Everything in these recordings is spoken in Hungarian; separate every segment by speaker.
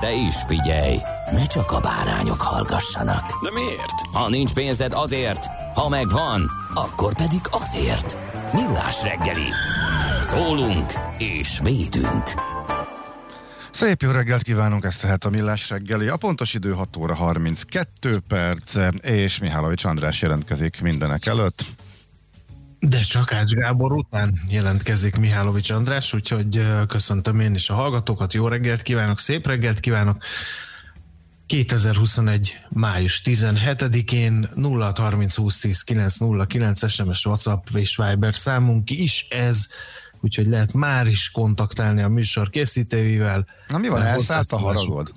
Speaker 1: De is figyelj, ne csak a bárányok hallgassanak.
Speaker 2: De miért?
Speaker 1: Ha nincs pénzed azért, ha megvan, akkor pedig azért. Millás reggeli. Szólunk és védünk.
Speaker 3: Szép jó reggelt kívánunk, ezt tehát a Millás reggeli. A pontos idő 6 óra 32 perc, és Mihálovics András jelentkezik mindenek előtt.
Speaker 4: De csak Ács Gábor után jelentkezik Mihálovics András, úgyhogy köszöntöm én is a hallgatókat, jó reggelt kívánok, szép reggelt kívánok. 2021. május 17-én 0 30 20 10 909 SMS, WhatsApp és Viber számunk is ez, úgyhogy lehet már is kontaktálni a műsor készítőivel.
Speaker 3: Na mi van, elszállt a haragod?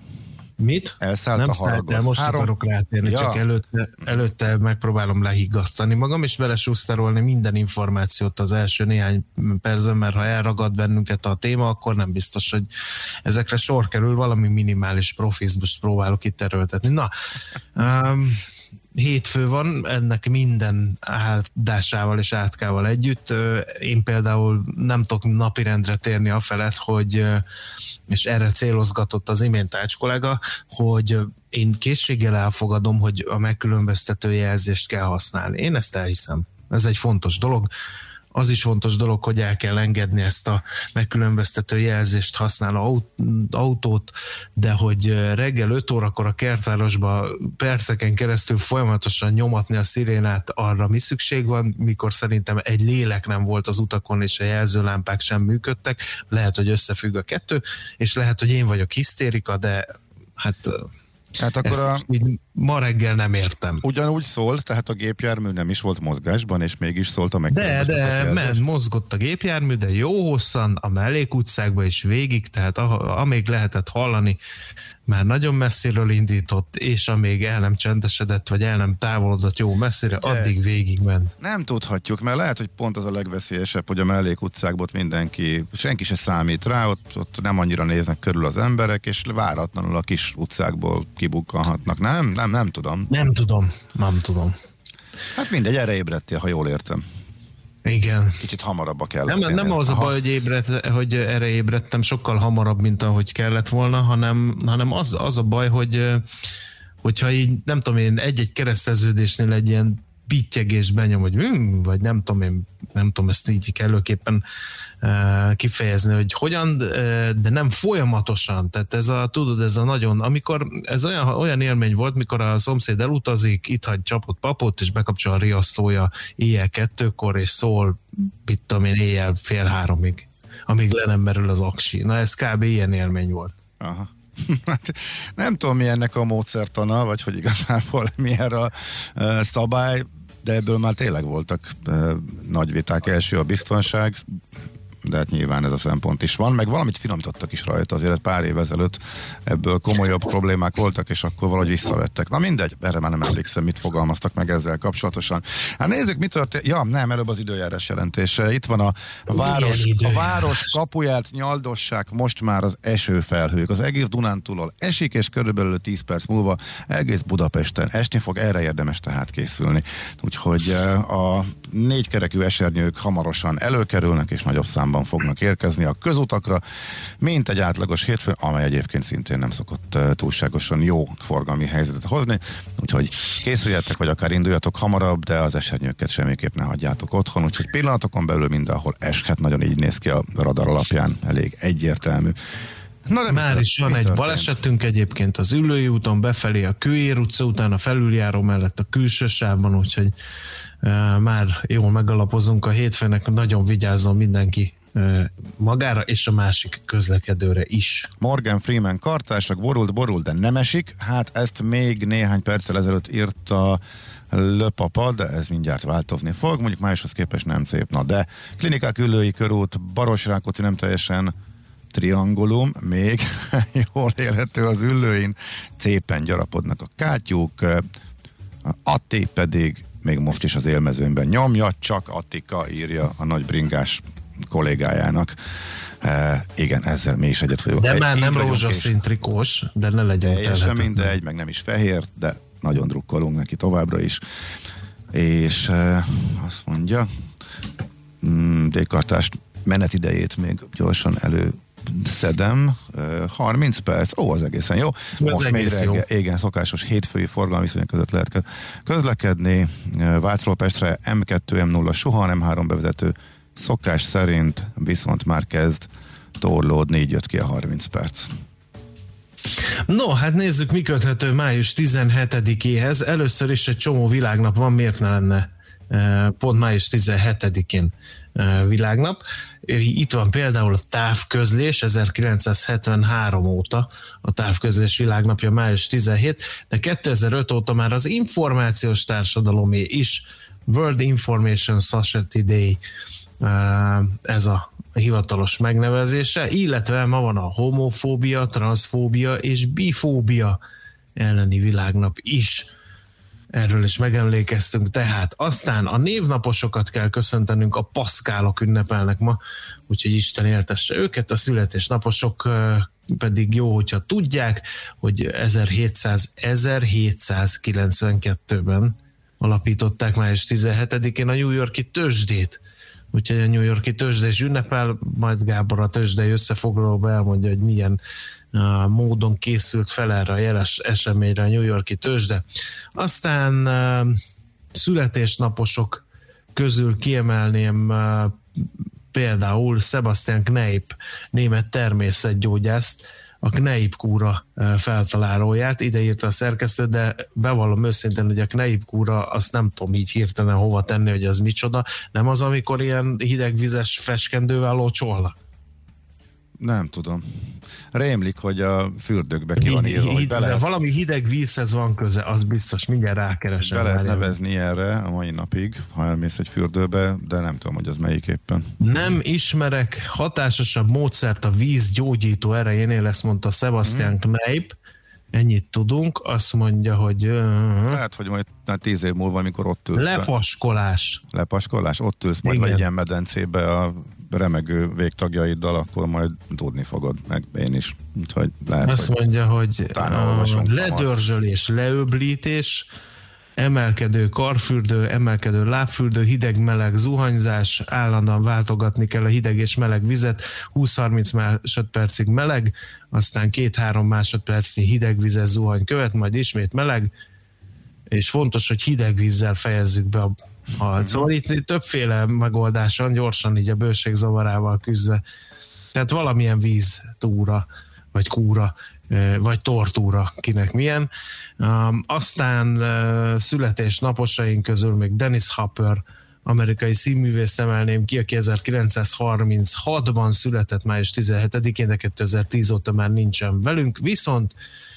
Speaker 4: Mit?
Speaker 3: Elszállt
Speaker 4: nem
Speaker 3: a
Speaker 4: szállt el, most
Speaker 3: Három-
Speaker 4: akarok rátérni,
Speaker 3: Ja.
Speaker 4: csak előtte, előtte megpróbálom lehiggasztani magam, és belesúsztarolni minden információt az első néhány percben, mert ha elragad bennünket a téma, akkor nem biztos, hogy ezekre sor kerül, valami minimális profizmust próbálok itt erőltetni. Na, um, hétfő van, ennek minden áldásával és átkával együtt. Én például nem tudok napirendre térni a felett, hogy, és erre célozgatott az imént Ács kollega, hogy én készséggel elfogadom, hogy a megkülönböztető jelzést kell használni. Én ezt elhiszem. Ez egy fontos dolog. Az is fontos dolog, hogy el kell engedni ezt a megkülönböztető jelzést használó aut- autót, de hogy reggel 5 órakor a kertvárosba perceken keresztül folyamatosan nyomatni a szirénát, arra mi szükség van, mikor szerintem egy lélek nem volt az utakon, és a jelzőlámpák sem működtek. Lehet, hogy összefügg a kettő, és lehet, hogy én vagyok hisztérika, de hát
Speaker 3: Hát akkor a,
Speaker 4: így ma reggel nem értem.
Speaker 3: ugyanúgy szólt, tehát a gépjármű nem is volt mozgásban, és mégis szólt a
Speaker 4: De, de, mert mozgott a gépjármű, de jó hosszan a mellékutcákba is végig, tehát a, amíg lehetett hallani, már nagyon messziről indított, és amíg el nem csendesedett, vagy el nem távolodott jó messzire,
Speaker 3: Ugye?
Speaker 4: addig végigment.
Speaker 3: Nem tudhatjuk, mert lehet, hogy pont az a legveszélyesebb, hogy a mellékutcákból ott mindenki, senki se számít rá, ott, ott nem annyira néznek körül az emberek, és váratlanul a kis utcákból kibukkanhatnak. Nem, nem, nem tudom.
Speaker 4: Nem tudom, nem tudom.
Speaker 3: Hát mindegy, erre ébredtél, ha jól értem.
Speaker 4: Igen.
Speaker 3: Kicsit hamarabb kell.
Speaker 4: Nem, nem az a baj, hogy, ébredt, hogy erre ébredtem sokkal hamarabb, mint ahogy kellett volna, hanem, hanem az, az a baj, hogy hogyha így, nem tudom én, egy-egy kereszteződésnél egy ilyen pittyegés benyom, hogy hm, vagy nem tudom én, nem tudom ezt így kellőképpen uh, kifejezni, hogy hogyan, uh, de nem folyamatosan, tehát ez a, tudod, ez a nagyon, amikor ez olyan, olyan élmény volt, mikor a szomszéd elutazik, itt hagy csapott papot, és bekapcsol a riasztója éjjel kettőkor, és szól, mit tudom én, éjjel fél háromig, amíg le nem merül az aksi. Na ez kb. ilyen élmény volt.
Speaker 3: Aha. Hát, nem tudom, mi ennek a módszertana, vagy hogy igazából milyen a uh, szabály, de ebből már tényleg voltak nagy viták. Első a biztonság, de hát nyilván ez a szempont is van, meg valamit finomítottak is rajta, azért pár év ezelőtt ebből komolyabb problémák voltak, és akkor valahogy visszavettek. Na mindegy, erre már nem emlékszem, mit fogalmaztak meg ezzel kapcsolatosan. Hát nézzük, mi történt. Ja, nem, előbb az időjárás jelentése. Itt van a, város, a város kapuját nyaldossák most már az esőfelhők. Az egész Dunántúlól esik, és körülbelül 10 perc múlva egész Budapesten esni fog, erre érdemes tehát készülni. Úgyhogy eh, a négykerekű esernyők hamarosan előkerülnek, és nagyobb számban számban fognak érkezni a közutakra, mint egy átlagos hétfő, amely egyébként szintén nem szokott túlságosan jó forgalmi helyzetet hozni, úgyhogy készüljetek, vagy akár induljatok hamarabb, de az esernyőket semmiképp ne hagyjátok otthon, úgyhogy pillanatokon belül mindenhol eshet, nagyon így néz ki a radar alapján, elég egyértelmű.
Speaker 4: Na de Már is van egy balesetünk egyébként az Ülői úton befelé a Kőér utca után a felüljáró mellett a külső sávban, úgyhogy már jól megalapozunk a hétfőnek, nagyon vigyázzon mindenki magára és a másik közlekedőre is.
Speaker 3: Morgan Freeman kartársak borult, borult, de nem esik. Hát ezt még néhány perccel ezelőtt írta Löpapa, de ez mindjárt változni fog, mondjuk máshoz képest nem szép. Na de klinikák ülői körút, Barosrákóczi nem teljesen triangulum, még jól élhető az ülőin, szépen gyarapodnak a kátyúk, Atti pedig még most is az élmezőnben nyomja, csak Attika írja a nagy bringás kollégájának. E, igen, ezzel mi is egyet vagyunk.
Speaker 4: De egy, már nem rózsaszín trikós, de ne legyen
Speaker 3: Teljesen mindegy, meg nem is fehér, de nagyon drukkolunk neki továbbra is. És e, azt mondja, mm, dékartást menetidejét még gyorsan elő szedem, 30 perc, ó, az egészen jó.
Speaker 4: Most még reggel,
Speaker 3: igen, szokásos hétfői forgalmi viszonyok között lehet közlekedni. Vácról Pestre M2, M0 soha nem három bevezető, szokás szerint viszont már kezd torlódni, így jött ki a 30 perc.
Speaker 4: No, hát nézzük, mi köthető május 17-éhez. Először is egy csomó világnap van, miért ne lenne pont május 17-én világnap. Itt van például a távközlés 1973 óta, a távközlés világnapja május 17, de 2005 óta már az információs társadalomé is World Information Society Day ez a hivatalos megnevezése, illetve ma van a homofóbia, transzfóbia és bifóbia elleni világnap is erről is megemlékeztünk tehát. Aztán a névnaposokat kell köszöntenünk, a paszkálok ünnepelnek ma, úgyhogy Isten éltesse őket, a születésnaposok pedig jó, hogyha tudják, hogy 1700, 1792-ben alapították május 17-én a New Yorki tőzsdét. Úgyhogy a New Yorki tőzsde is ünnepel, majd Gábor a tőzsdei összefoglalóba elmondja, hogy milyen módon készült fel erre a jeles eseményre a New Yorki tőzsde. Aztán születésnaposok közül kiemelném például Sebastian Kneip, német természetgyógyászt, a Kneip kúra feltalálóját, ide írta a szerkesztő, de bevallom őszintén, hogy a Kneip kúra azt nem tudom így hirtelen hova tenni, hogy az micsoda. Nem az, amikor ilyen hidegvizes feskendővel locsolnak?
Speaker 3: Nem tudom. Rémlik, hogy a fürdőkbe ki van írva, hogy
Speaker 4: bele... Valami hideg vízhez van köze, az biztos, mindjárt rákeresem.
Speaker 3: Be lehet nevezni erre a mai napig, ha elmész egy fürdőbe, de nem tudom, hogy az melyik éppen.
Speaker 4: Nem ismerek hatásosabb módszert a víz gyógyító erejénél, ezt mondta Sebastian hmm. Kneip. Ennyit tudunk, azt mondja, hogy...
Speaker 3: Lehet, hogy majd hát tíz év múlva, amikor ott ülsz.
Speaker 4: Lepaskolás.
Speaker 3: Lepaskolás? Ott ülsz majd egy ilyen medencébe a remegő végtagjaiddal, akkor majd tudni fogod, meg én is. Úgyhogy lehet,
Speaker 4: Azt hogy mondja, hogy ledörzsölés, leöblítés, emelkedő karfürdő, emelkedő lábfürdő, hideg-meleg zuhanyzás, állandóan váltogatni kell a hideg és meleg vizet, 20-30 másodpercig meleg, aztán 2-3 másodpercnyi hideg vizes zuhany követ, majd ismét meleg, és fontos, hogy hideg vízzel fejezzük be a mhm. szóval itt, itt többféle megoldáson gyorsan így a bőség zavarával küzdve. Tehát valamilyen víz túra, vagy kúra, vagy tortúra, kinek milyen. Um, aztán uh, születésnaposaink közül még Dennis Hopper, amerikai színművészt emelném ki, aki 1936-ban született május 17-én, de 2010 óta már nincsen velünk, viszont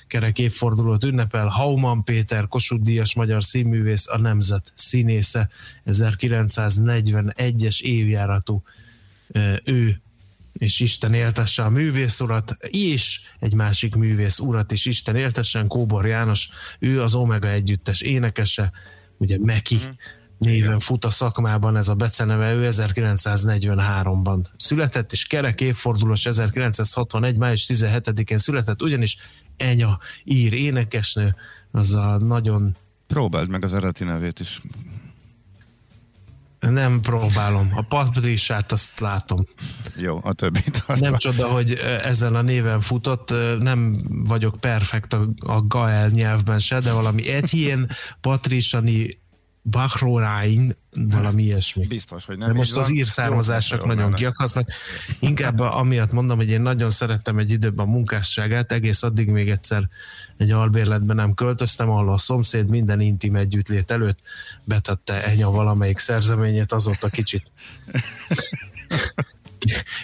Speaker 4: kerek évfordulót ünnepel. Hauman Péter, Kossuth Díjas magyar színművész, a Nemzet színésze, 1941-es évjáratú ő és Isten éltesse a művész urat, és egy másik művész urat is Isten éltessen, Kóbor János, ő az Omega együttes énekese, ugye Meki, mm néven fut a szakmában ez a beceneve, ő 1943-ban született, és kerek évfordulós 1961. május 17-én született, ugyanis Enya ír énekesnő, az a nagyon...
Speaker 3: Próbáld meg az eredeti nevét is.
Speaker 4: Nem próbálom. A Patrisát azt látom.
Speaker 3: Jó, a többit.
Speaker 4: Azt nem csoda, hogy ezzel a néven futott. Nem vagyok perfekt a, a Gael nyelvben se, de valami Etienne Patrisani Bahrorain, valami ilyesmi.
Speaker 3: Biztos, hogy nem.
Speaker 4: De most az ír származások nagyon kiakasznak. Inkább amiatt mondom, hogy én nagyon szerettem egy időben a munkásságát, egész addig még egyszer egy albérletben nem költöztem, ahol a szomszéd minden intim együttlét előtt betette enya valamelyik szerzeményét, azóta kicsit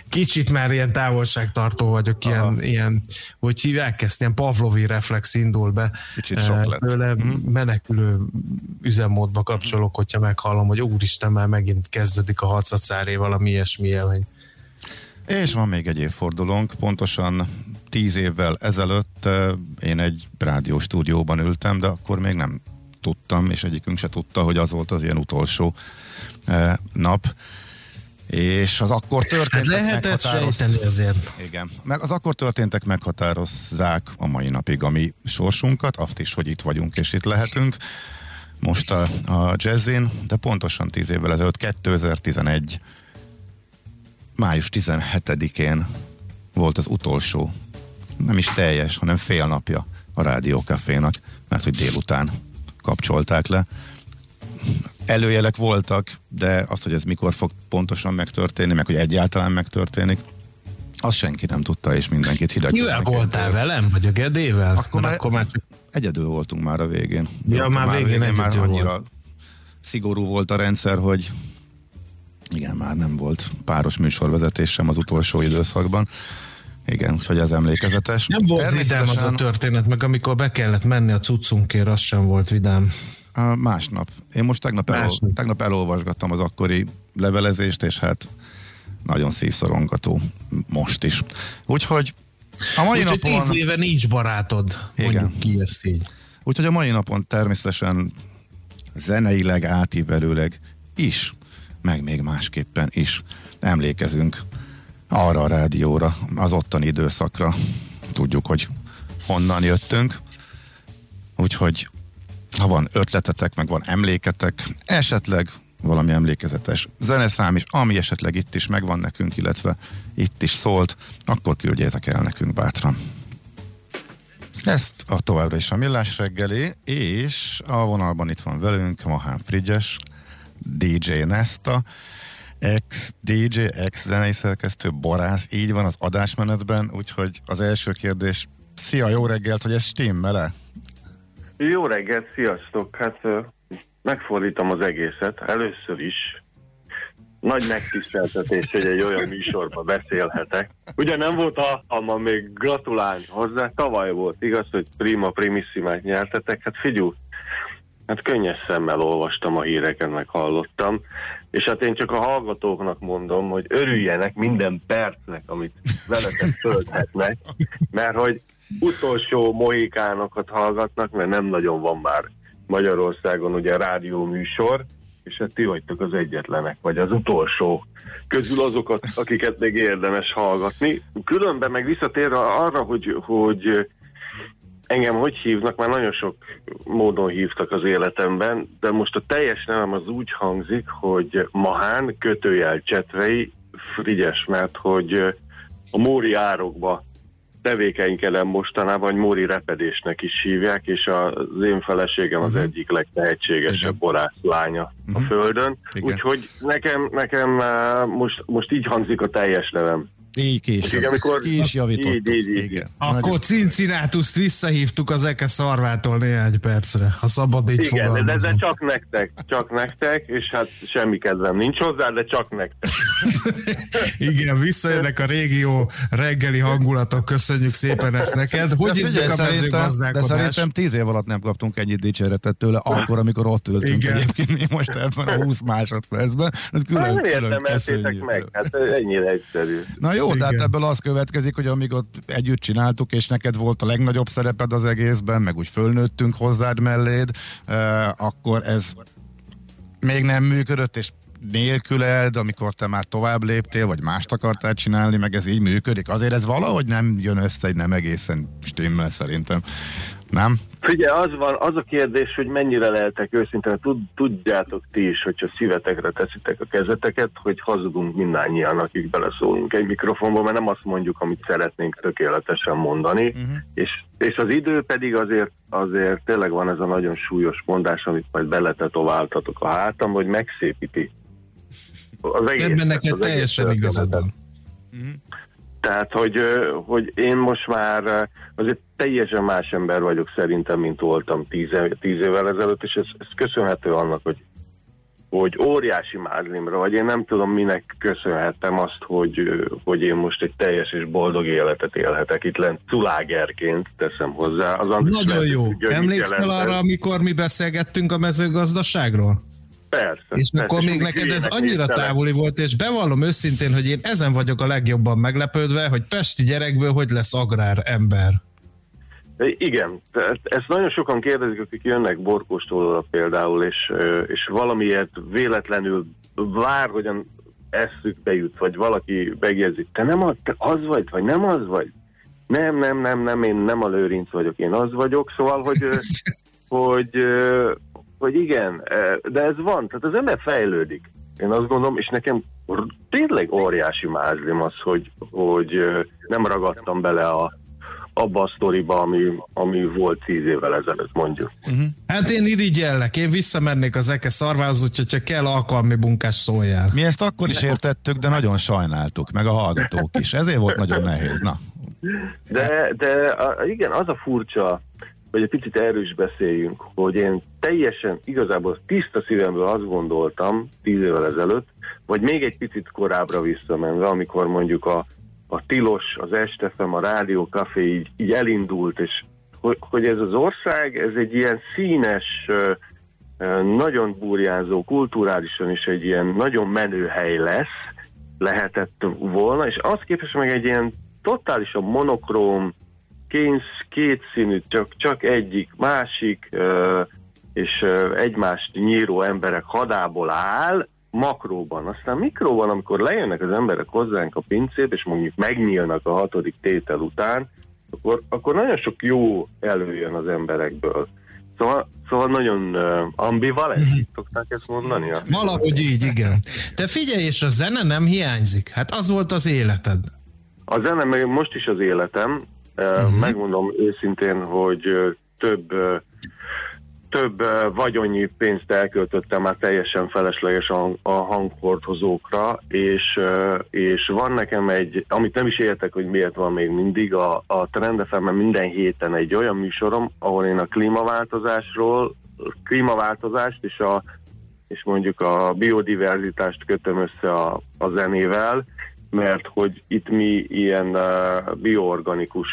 Speaker 4: kicsit már ilyen távolságtartó vagyok, ilyen, ilyen hogy hívják ezt, ilyen Pavlovi reflex indul be.
Speaker 3: Kicsit sok
Speaker 4: lett. Tőle mm. menekülő üzemmódba kapcsolok, hogyha meghallom, hogy úristen, már megint kezdődik a harcacáré valami ilyesmi élmény.
Speaker 3: És van még egy évfordulónk, pontosan tíz évvel ezelőtt én egy rádió stúdióban ültem, de akkor még nem tudtam, és egyikünk se tudta, hogy az volt az ilyen utolsó nap és az akkor történtek
Speaker 4: hát lehetett sejteni azért.
Speaker 3: Igen, meg az akkor történtek meghatározzák a mai napig a mi sorsunkat, azt is, hogy itt vagyunk és itt lehetünk. Most a, a jazzin, de pontosan 10 évvel ezelőtt, 2011 május 17-én volt az utolsó, nem is teljes, hanem fél napja a rádiókafénak, mert hogy délután kapcsolták le előjelek voltak, de azt, hogy ez mikor fog pontosan megtörténni, meg hogy egyáltalán megtörténik, azt senki nem tudta, és mindenkit hideg.
Speaker 4: Mivel voltál velem, vagy a Gedével?
Speaker 3: Akkor, már, akkor már csak... egyedül voltunk már a végén.
Speaker 4: Ja, már, már végén, végén már annyira volt.
Speaker 3: szigorú volt a rendszer, hogy igen, már nem volt páros műsorvezetés sem az utolsó időszakban. Igen, úgyhogy ez emlékezetes.
Speaker 4: Nem volt vidám az a történet, meg amikor be kellett menni a cuccunkért, az sem volt vidám.
Speaker 3: Másnap. Én most tegnap, elol, tegnap elolvasgattam az akkori levelezést, és hát nagyon szívszorongató most is. Úgyhogy
Speaker 4: a mai Úgy, napon... tíz éve nincs barátod, igen. ki ezt így.
Speaker 3: Úgyhogy a mai napon természetesen zeneileg, átívelőleg is, meg még másképpen is emlékezünk arra a rádióra, az ottani időszakra. Tudjuk, hogy honnan jöttünk. Úgyhogy ha van ötletetek, meg van emléketek, esetleg valami emlékezetes zeneszám is, ami esetleg itt is megvan nekünk, illetve itt is szólt, akkor küldjétek el nekünk bátran. Ezt a továbbra is a Millás reggeli, és a vonalban itt van velünk Mahán Frigyes, DJ Nesta, ex-DJ, ex-zenei szerkesztő, borász, így van az adásmenetben, úgyhogy az első kérdés, szia, jó reggelt, hogy ez stimmel-e?
Speaker 5: Jó reggelt, sziasztok! Hát megfordítom az egészet. Először is nagy megtiszteltetés, hogy egy olyan műsorba beszélhetek. Ugye nem volt alkalmam még gratulálni hozzá, tavaly volt, igaz, hogy prima primissimát nyertetek. Hát figyelj, hát könnyes szemmel olvastam a híreken, meg hallottam, és hát én csak a hallgatóknak mondom, hogy örüljenek minden percnek, amit veletek tölthetnek, mert hogy utolsó mohikánokat hallgatnak, mert nem nagyon van már Magyarországon ugye rádió műsor, és hát ti vagytok az egyetlenek, vagy az utolsó közül azokat, akiket még érdemes hallgatni. Különben meg visszatér arra, hogy, hogy engem hogy hívnak, már nagyon sok módon hívtak az életemben, de most a teljes nevem az úgy hangzik, hogy Mahán kötőjel Csetvei Frigyes, mert hogy a Móri árokba tevékeink ellen mostanában, hogy Móri repedésnek is hívják, és az én feleségem az uh-huh. egyik legtehetségesebb borász lánya uh-huh. a mhm. Földön. Igen. Úgyhogy nekem, nekem eh, most, most így hangzik a teljes nevem.
Speaker 3: Így ki is,
Speaker 5: Igen, amikor,
Speaker 3: ki is javítottuk. Így, így, így.
Speaker 4: Igen. Akkor Cincinátuszt visszahívtuk az Eke szarvától néhány percre, ha szabad így
Speaker 5: Igen, de, de csak nektek, csak nektek, és hát semmi kedvem nincs hozzá, de csak nektek.
Speaker 4: Igen, visszajönnek a régió reggeli hangulatok, köszönjük szépen ezt neked. Hogy is a mezőgazdálkodás?
Speaker 3: De szerintem tíz év alatt nem kaptunk ennyi dicséretet tőle, akkor, amikor ott ültünk Igen. egyébként mi most ebben a 20 másodpercben.
Speaker 5: Ez külön, nem értem, meg, hát ennyire egyszerű.
Speaker 3: Na jó, jó, Igen. tehát ebből az következik, hogy amíg ott együtt csináltuk, és neked volt a legnagyobb szereped az egészben, meg úgy fölnőttünk hozzád melléd, uh, akkor ez még nem működött, és nélküled, amikor te már tovább léptél, vagy mást akartál csinálni, meg ez így működik. Azért ez valahogy nem jön össze, egy nem egészen stimmel szerintem. Nem?
Speaker 5: Figyelj, az van, az a kérdés, hogy mennyire lehetek őszintén, tud, tudjátok ti is, hogyha szívetekre teszitek a kezeteket, hogy hazudunk mindannyian, akik beleszólunk egy mikrofonba, mert nem azt mondjuk, amit szeretnénk tökéletesen mondani, uh-huh. és, és az idő pedig azért, azért tényleg van ez a nagyon súlyos mondás, amit majd beletetováltatok a hátam, hogy megszépíti.
Speaker 4: Az egész, Ebben neked teljesen igazad van. Uh-huh.
Speaker 5: Tehát, hogy, hogy én most már azért teljesen más ember vagyok szerintem, mint voltam tíz, tíz évvel ezelőtt, és ez, ez köszönhető annak, hogy, hogy óriási mázlimra, vagy én nem tudom, minek köszönhetem azt, hogy, hogy én most egy teljes és boldog életet élhetek itt lent culágerként, teszem hozzá. Az
Speaker 4: Nagyon jó. Emlékszel arra, amikor mi beszélgettünk a mezőgazdaságról?
Speaker 5: Persze.
Speaker 4: És
Speaker 5: persze,
Speaker 4: akkor még neked ez annyira távoli volt, és bevallom őszintén, hogy én ezen vagyok a legjobban meglepődve, hogy pesti gyerekből hogy lesz agrár ember.
Speaker 5: Igen, ezt nagyon sokan kérdezik, akik jönnek borkóstól például, és, és valamiért véletlenül vár, hogyan eszükbe jut, vagy valaki megjegyzi, te nem az, te az vagy, vagy nem az vagy? Nem, nem, nem, nem, én nem a lőrinc vagyok, én az vagyok, szóval, hogy, hogy, hogy igen, de ez van, tehát az ember fejlődik. Én azt gondolom, és nekem tényleg óriási mázlim az, hogy, hogy nem ragadtam bele a, abba a sztoriba, ami, ami volt tíz évvel ezelőtt, mondjuk. Uh-huh.
Speaker 4: Hát én irigyellek, én visszamennék az eke szarvához, hogyha kell alkalmi bunkás szóljál.
Speaker 3: Mi ezt akkor is értettük, de nagyon sajnáltuk, meg a hallgatók is. Ezért volt nagyon nehéz, na.
Speaker 5: De, de a, igen, az a furcsa, hogy egy picit erről beszéljünk, hogy én teljesen, igazából tiszta szívemből azt gondoltam tíz évvel ezelőtt, vagy még egy picit korábbra visszamenve, amikor mondjuk a, a Tilos, az Estefem, a Rádió Café így, így elindult, és hogy, hogy ez az ország, ez egy ilyen színes, nagyon burjánzó, kulturálisan is egy ilyen nagyon menő hely lesz, lehetett volna, és az képest meg egy ilyen totálisan monokróm, kénz, kétszínű, csak, csak egyik, másik, és egymást nyíró emberek hadából áll, makróban. Aztán mikróban, amikor lejönnek az emberek hozzánk a pincébe, és mondjuk megnyílnak a hatodik tétel után, akkor, akkor nagyon sok jó előjön az emberekből. Szóval, szóval nagyon uh, ambivalens, mm-hmm. szokták ezt mondani?
Speaker 4: Valahogy így, igen. Te figyelj, és a zene nem hiányzik. Hát az volt az életed.
Speaker 5: A zene meg most is az életem. Uh-huh. Megmondom őszintén, hogy több több vagyonnyi pénzt elköltöttem már teljesen felesleges a, hanghordozókra, és, és van nekem egy, amit nem is értek, hogy miért van még mindig, a, a Trendefemben minden héten egy olyan műsorom, ahol én a klímaváltozásról, klímaváltozást és, a, és mondjuk a biodiverzitást kötöm össze a, a zenével, mert hogy itt mi ilyen uh, bioorganikus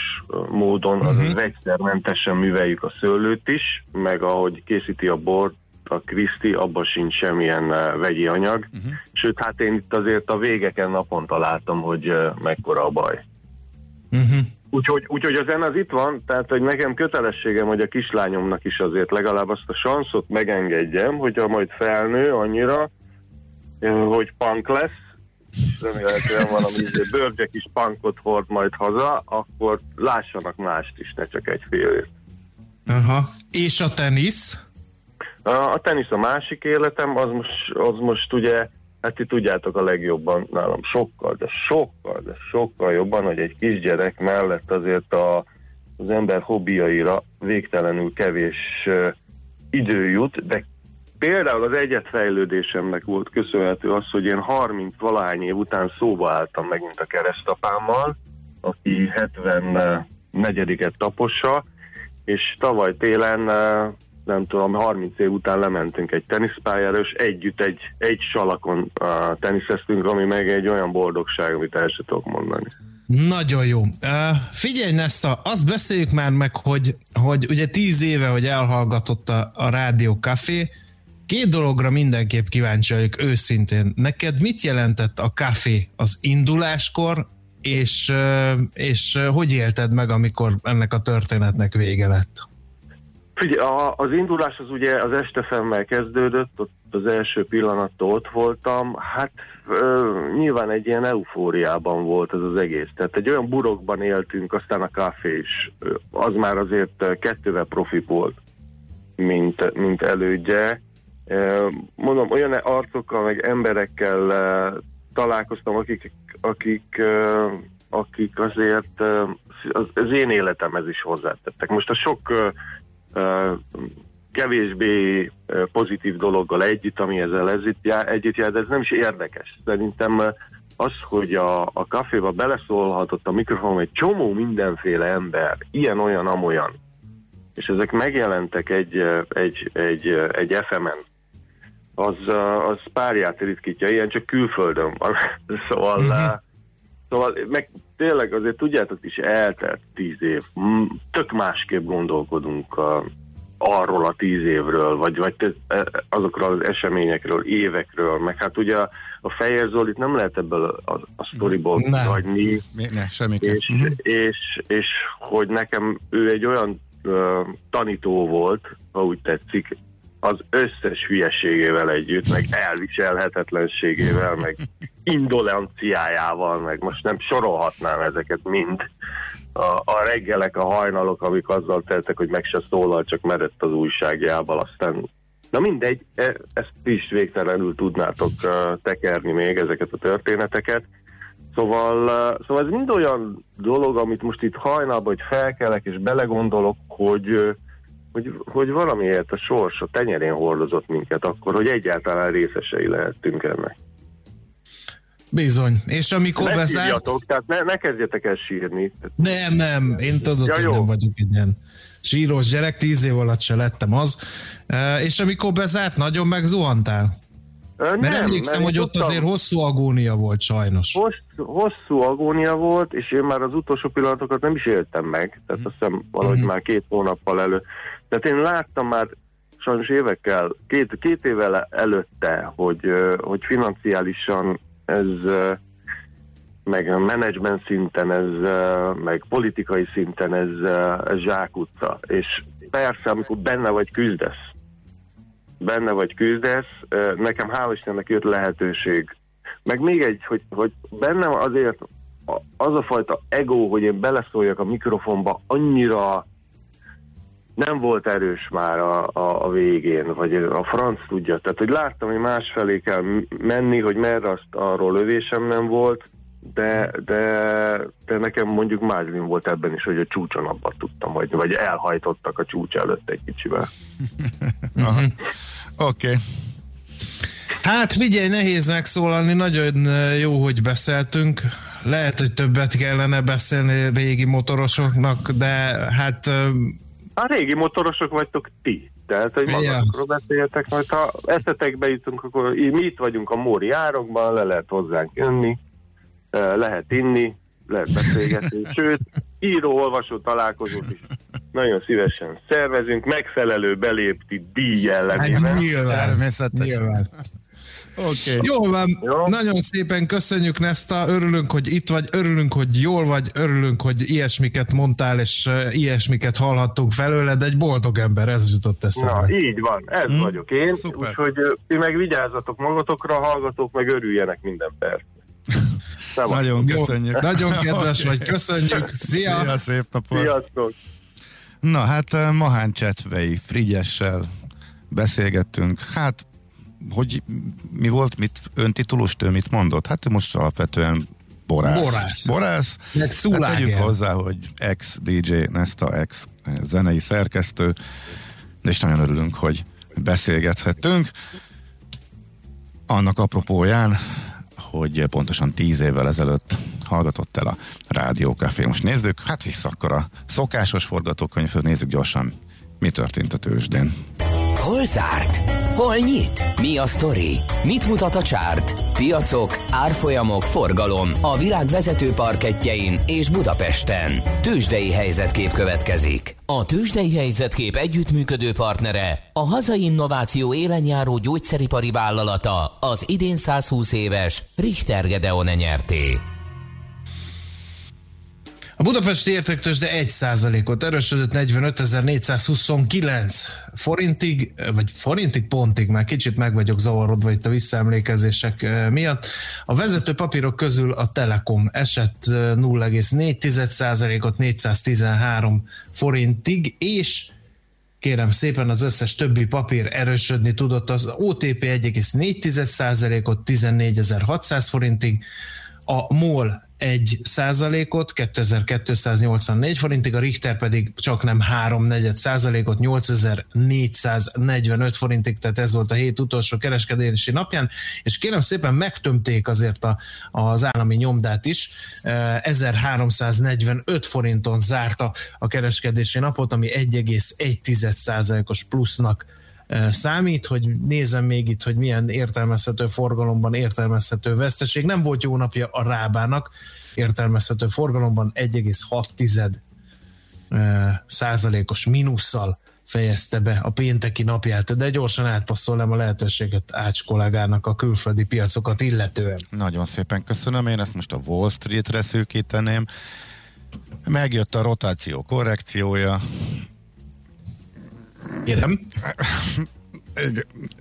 Speaker 5: módon, uh-huh. azaz vegyszermentesen műveljük a szőlőt is, meg ahogy készíti a bort a Kriszti, abban sincs semmilyen uh, vegyi anyag. Uh-huh. Sőt, hát én itt azért a végeken naponta látom, hogy uh, mekkora a baj. Uh-huh. Úgyhogy, úgyhogy a zene az itt van, tehát hogy nekem kötelességem, hogy a kislányomnak is azért legalább azt a sanszot megengedjem, hogyha majd felnő annyira, hogy punk lesz, remélhetően valami izé bőrgyek is pankot hord majd haza, akkor lássanak mást is, ne csak egy fél
Speaker 4: Aha. És a tenisz?
Speaker 5: A, a tenisz a másik életem, az most, az most ugye, hát ti tudjátok a legjobban nálam sokkal, de sokkal, de sokkal jobban, hogy egy kisgyerek mellett azért a, az ember hobbiaira végtelenül kevés idő jut, de Például az egyetfejlődésemnek volt köszönhető az, hogy én 30 valahány év után szóba álltam megint a keresztapámmal, aki 74-et tapossa, és tavaly télen, nem tudom, 30 év után lementünk egy teniszpályára, és együtt egy, egy salakon teniszeztünk, ami meg egy olyan boldogság, amit el sem tudok mondani.
Speaker 4: Nagyon jó. Uh, figyelj, Nesta, azt beszéljük már meg, hogy, hogy ugye tíz éve, hogy elhallgatott a, a Rádió Café, Két dologra mindenképp kíváncsi vagyok őszintén. Neked mit jelentett a kávé az induláskor, és, és hogy élted meg, amikor ennek a történetnek vége lett?
Speaker 5: Figyelj, az indulás az ugye az estefemmel kezdődött, ott az első pillanattól ott voltam, hát ö, nyilván egy ilyen eufóriában volt ez az egész. Tehát egy olyan burokban éltünk, aztán a kávé is, az már azért kettővel profi volt, mint, mint elődje. Mondom, olyan arcokkal, meg emberekkel találkoztam, akik, akik, akik azért az, én életemhez is hozzátettek. Most a sok kevésbé pozitív dologgal együtt, ami ezzel együtt jár, együtt jár, de ez nem is érdekes. Szerintem az, hogy a, a kaféba beleszólhatott a mikrofon egy csomó mindenféle ember, ilyen, olyan, amolyan, és ezek megjelentek egy, egy, egy, egy FM-en, az, az párját ritkítja, ilyen csak külföldön van. szóval, uh-huh. szóval meg tényleg azért tudjátok is eltelt tíz év, Mm, tök másképp gondolkodunk a, arról a tíz évről, vagy, vagy e, azokról az eseményekről, évekről, meg hát ugye a, a Fejer Zolit nem lehet ebből a, a sztoriból
Speaker 4: Nem.
Speaker 5: hagyni,
Speaker 3: ne, semmiképp.
Speaker 5: és,
Speaker 3: Mhm.
Speaker 5: és, és hogy nekem ő egy olyan uh, tanító volt, ha úgy tetszik, az összes hülyeségével együtt, meg elviselhetetlenségével, meg indolenciájával, meg most nem sorolhatnám ezeket mind. A, a reggelek, a hajnalok, amik azzal teltek, hogy meg se szólal, csak merett az újságjával, aztán Na mindegy, e- ezt is végtelenül tudnátok uh, tekerni még ezeket a történeteket. Szóval, uh, szóval ez mind olyan dolog, amit most itt hajnalban, hogy felkelek és belegondolok, hogy, uh, hogy, hogy valamiért a sors a tenyerén hordozott minket akkor, hogy egyáltalán részesei lehettünk ennek.
Speaker 4: Bizony. És amikor
Speaker 5: Ne
Speaker 4: bezárt...
Speaker 5: sírjatok, tehát ne, ne kezdjetek el sírni.
Speaker 4: Nem, nem, én tudod,
Speaker 5: Ja,
Speaker 4: hogy
Speaker 5: jó.
Speaker 4: nem vagyok egy ilyen síros gyerek, tíz év alatt se lettem az. És amikor bezárt, nagyon megzuhantál? Mert
Speaker 5: nem,
Speaker 4: emlékszem,
Speaker 5: mert
Speaker 4: hogy ott
Speaker 5: tudtam-
Speaker 4: azért hosszú agónia volt sajnos.
Speaker 5: Hosszú, hosszú agónia volt, és én már az utolsó pillanatokat nem is éltem meg, tehát azt hiszem valahogy
Speaker 4: Mhm.
Speaker 5: már két hónappal elő. Tehát én láttam már sajnos évekkel, két, két évvel előtte, hogy, hogy financiálisan ez meg a menedzsment szinten, ez, meg politikai szinten ez, ez zsákutca. És persze, amikor benne vagy küzdesz, benne vagy küzdesz, nekem hál' Istennek jött lehetőség. Meg még egy, hogy, hogy bennem azért az a fajta ego, hogy én beleszóljak a mikrofonba, annyira nem volt erős már a, a, a végén, vagy a franc tudja. Tehát, hogy láttam, hogy másfelé kell menni, hogy merre azt arról lövésem nem volt, de, de, de nekem mondjuk mázlim volt ebben is, hogy a csúcson abba tudtam hagyni, vagy elhajtottak a csúcs előtt egy kicsivel.
Speaker 3: Oké. Okay.
Speaker 4: Hát figyelj, nehéz megszólalni, nagyon jó, hogy beszéltünk. Lehet, hogy többet kellene beszélni régi motorosoknak, de hát
Speaker 5: A régi motorosok vagytok ti. Tehát, hogy magatokról beszéltek, majd ha eszetekbe jutunk, akkor mi itt vagyunk a Móri árokban, le lehet hozzánk jönni, eh, lehet inni, lehet beszélgetni, sőt, író-olvasó találkozót is nagyon szívesen szervezünk, megfelelő belépti díj
Speaker 4: hát
Speaker 5: ellenében.
Speaker 4: nyilván,
Speaker 3: Természetesen.
Speaker 4: nyilván.
Speaker 3: Okay.
Speaker 4: Jól van,
Speaker 5: Jó.
Speaker 4: nagyon szépen köszönjük Nesta, örülünk, hogy itt vagy, örülünk, hogy jól vagy, örülünk, hogy ilyesmiket mondtál, és ilyesmiket hallhattunk felőled, egy boldog ember, ez jutott
Speaker 5: Na,
Speaker 4: eszembe.
Speaker 5: így van, ez
Speaker 3: Hm,
Speaker 5: vagyok én,
Speaker 3: szuper.
Speaker 5: úgyhogy ti meg vigyázzatok magatokra, hallgatók meg örüljenek minden perc.
Speaker 3: Nagyon köszönjük.
Speaker 4: Nagyon kedves
Speaker 3: Oké.
Speaker 4: vagy, köszönjük, szia!
Speaker 3: Szia, szép napot.
Speaker 5: Sziasztok!
Speaker 3: Na hát Mahán Csetvei Frigyessel beszélgettünk. Hát, hogy mi volt, mit öntitulust, ő mit mondott? Hát ő most alapvetően borász.
Speaker 4: Borász.
Speaker 3: Borász.
Speaker 4: Meg
Speaker 3: Hát tegyük hozzá, hogy ex-DJ, Nesta ex zenei szerkesztő, és nagyon örülünk, hogy beszélgethettünk. Annak apropóján, hogy pontosan tíz évvel ezelőtt hallgatott el a Rádiókafé. Most nézzük, hát vissza akkor a szokásos forgatókönyvhöz, nézzük gyorsan, mi történt a tőzsdén.
Speaker 1: Hol zárt? Hol nyit? Mi a sztori? Mit mutat a csárt? Piacok, árfolyamok, forgalom a világ vezető parketjein és Budapesten. Tőzsdei helyzetkép következik. A Tőzsdei helyzetkép együttműködő partnere, a hazai innováció élenjáró gyógyszeripari vállalata, az idén 120 éves Richter Gedeon nyerté.
Speaker 4: A budapesti értéktős de 1%-ot erősödött 45.429 forintig, vagy forintig pontig, már kicsit meg vagyok zavarodva itt a visszaemlékezések eh, miatt. A vezető papírok közül a Telekom esett 0,4%-ot 413 forintig, és kérem szépen az összes többi papír erősödni tudott, az OTP 1,4%-ot 14.600 forintig, a MOL 1 százalékot, 2284 forintig, a Richter pedig csak nem 3 negyed százalékot, 8445 forintig, tehát ez volt a hét utolsó kereskedési napján, és kérem szépen megtömték azért a, az állami nyomdát is, 1345 forinton zárta a kereskedési napot, ami 1,1 százalékos plusznak számít, hogy nézem még itt, hogy milyen értelmezhető forgalomban értelmezhető veszteség. Nem volt jó napja a Rábának, értelmezhető forgalomban 1,6 százalékos mínusszal fejezte be a pénteki napját, de gyorsan átpasszolnám a lehetőséget Ács kollégának a külföldi piacokat illetően.
Speaker 3: Nagyon szépen köszönöm, én ezt most a Wall Street-re szűkíteném. Megjött a rotáció korrekciója,
Speaker 4: Kérem.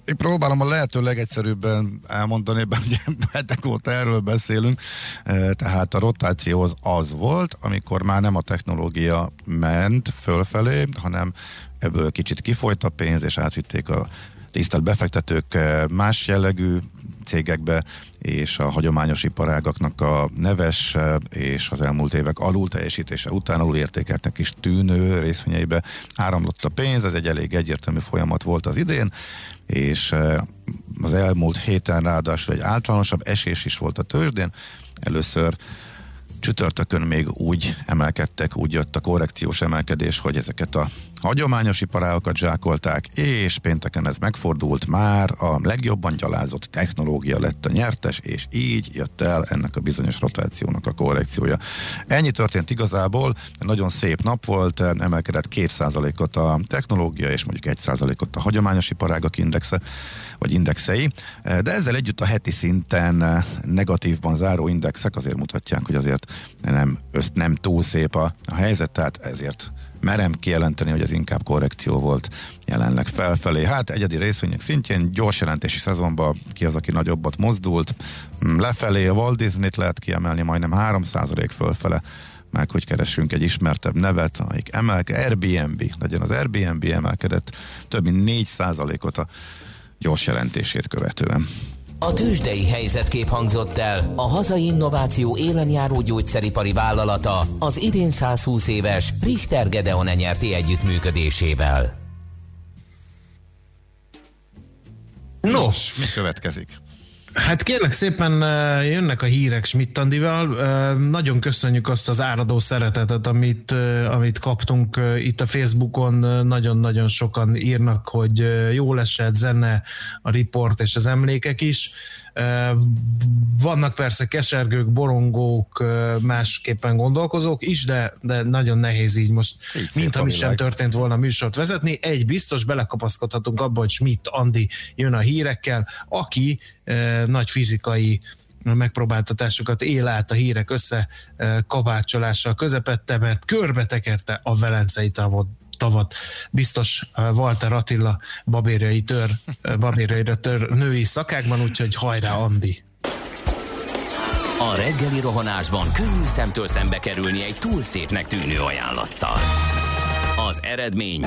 Speaker 3: Én próbálom a lehető legegyszerűbben elmondani, bár ugye hetek óta erről beszélünk, e, tehát a rotáció az az volt, amikor már nem a technológia ment fölfelé, hanem ebből kicsit kifolyt a pénz, és átvitték a tisztelt befektetők e, más jellegű cégekbe, és a hagyományos iparágaknak a neves és az elmúlt évek alul teljesítése után alul értékeltnek is tűnő részvényeibe áramlott a pénz, ez egy elég egyértelmű folyamat volt az idén, és az elmúlt héten ráadásul egy általánosabb esés is volt a tőzsdén. Először Csütörtökön még úgy emelkedtek, úgy jött a korrekciós emelkedés, hogy ezeket a hagyományos iparágokat zsákolták, és pénteken ez megfordult, már a legjobban gyalázott technológia lett a nyertes, és így jött el ennek a bizonyos rotációnak a korrekciója. Ennyi történt igazából, nagyon szép nap volt, emelkedett 2%-ot a technológia, és mondjuk 1%-ot a hagyományos iparágak indexe, vagy indexei, de ezzel együtt a heti szinten negatívban záró indexek azért mutatják, hogy azért nem, össz, nem túl szép a, a helyzet, tehát ezért merem kijelenteni, hogy ez inkább korrekció volt jelenleg felfelé. Hát egyedi részvények szintjén gyors jelentési szezonban ki az, aki nagyobbat mozdult. Mm, lefelé a Walt Disney-t lehet kiemelni majdnem 3% fölfele meg hogy keresünk egy ismertebb nevet, amelyik emelke, Airbnb, legyen az Airbnb emelkedett több mint 4%-ot a gyors jelentését követően.
Speaker 1: A tőzsdei helyzetkép hangzott el a hazai innováció élenjáró gyógyszeripari vállalata az idén 120 éves Richter Gedeon nyerti együttműködésével.
Speaker 3: Nos, mi következik?
Speaker 4: Hát kérlek szépen jönnek a hírek Schmidt-Andival. Nagyon köszönjük azt az áradó szeretetet, amit, amit kaptunk itt a Facebookon. Nagyon-nagyon sokan írnak, hogy jó esett zene, a riport és az emlékek is. Vannak persze kesergők, borongók, másképpen gondolkozók is, de, de nagyon nehéz így most, így mint ami sem történt volna műsort vezetni. Egy biztos, belekapaszkodhatunk abba, hogy Schmidt Andi jön a hírekkel, aki nagy fizikai megpróbáltatásokat él át a hírek össze kabácsolása közepette, mert körbetekerte a Velencei tavot tavat. Biztos uh, Walter Attila babérjai tör, uh, babérjaira tör női szakákban, úgyhogy hajrá Andi!
Speaker 1: A reggeli rohanásban könnyű szemtől szembe kerülni egy túl szépnek tűnő ajánlattal. Az eredmény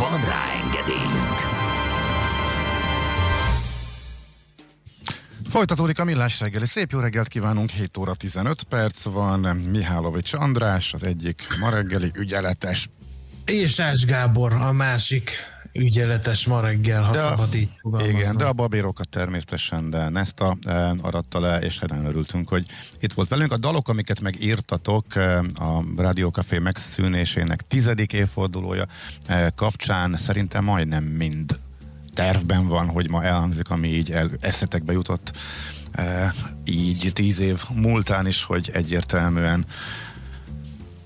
Speaker 1: Van rá engedélyünk!
Speaker 3: Folytatódik a millás reggeli. Szép jó reggelt kívánunk, 7 óra 15 perc van. Mihálovics András, az egyik ma reggeli ügyeletes.
Speaker 4: És Ás Gábor, a másik ügyeletes ma reggel, ha
Speaker 3: De a-
Speaker 4: szabad így fogalmazni.
Speaker 3: Igen, de a babérokat természetesen de Nesta e, aratta le, és nagyon örültünk, hogy itt volt velünk. A dalok, amiket megírtatok e, a Rádiókafé megszűnésének tizedik évfordulója e, kapcsán szerintem majdnem mind tervben van, hogy ma elhangzik, ami így el, eszetekbe jutott e, így tíz év múltán is, hogy egyértelműen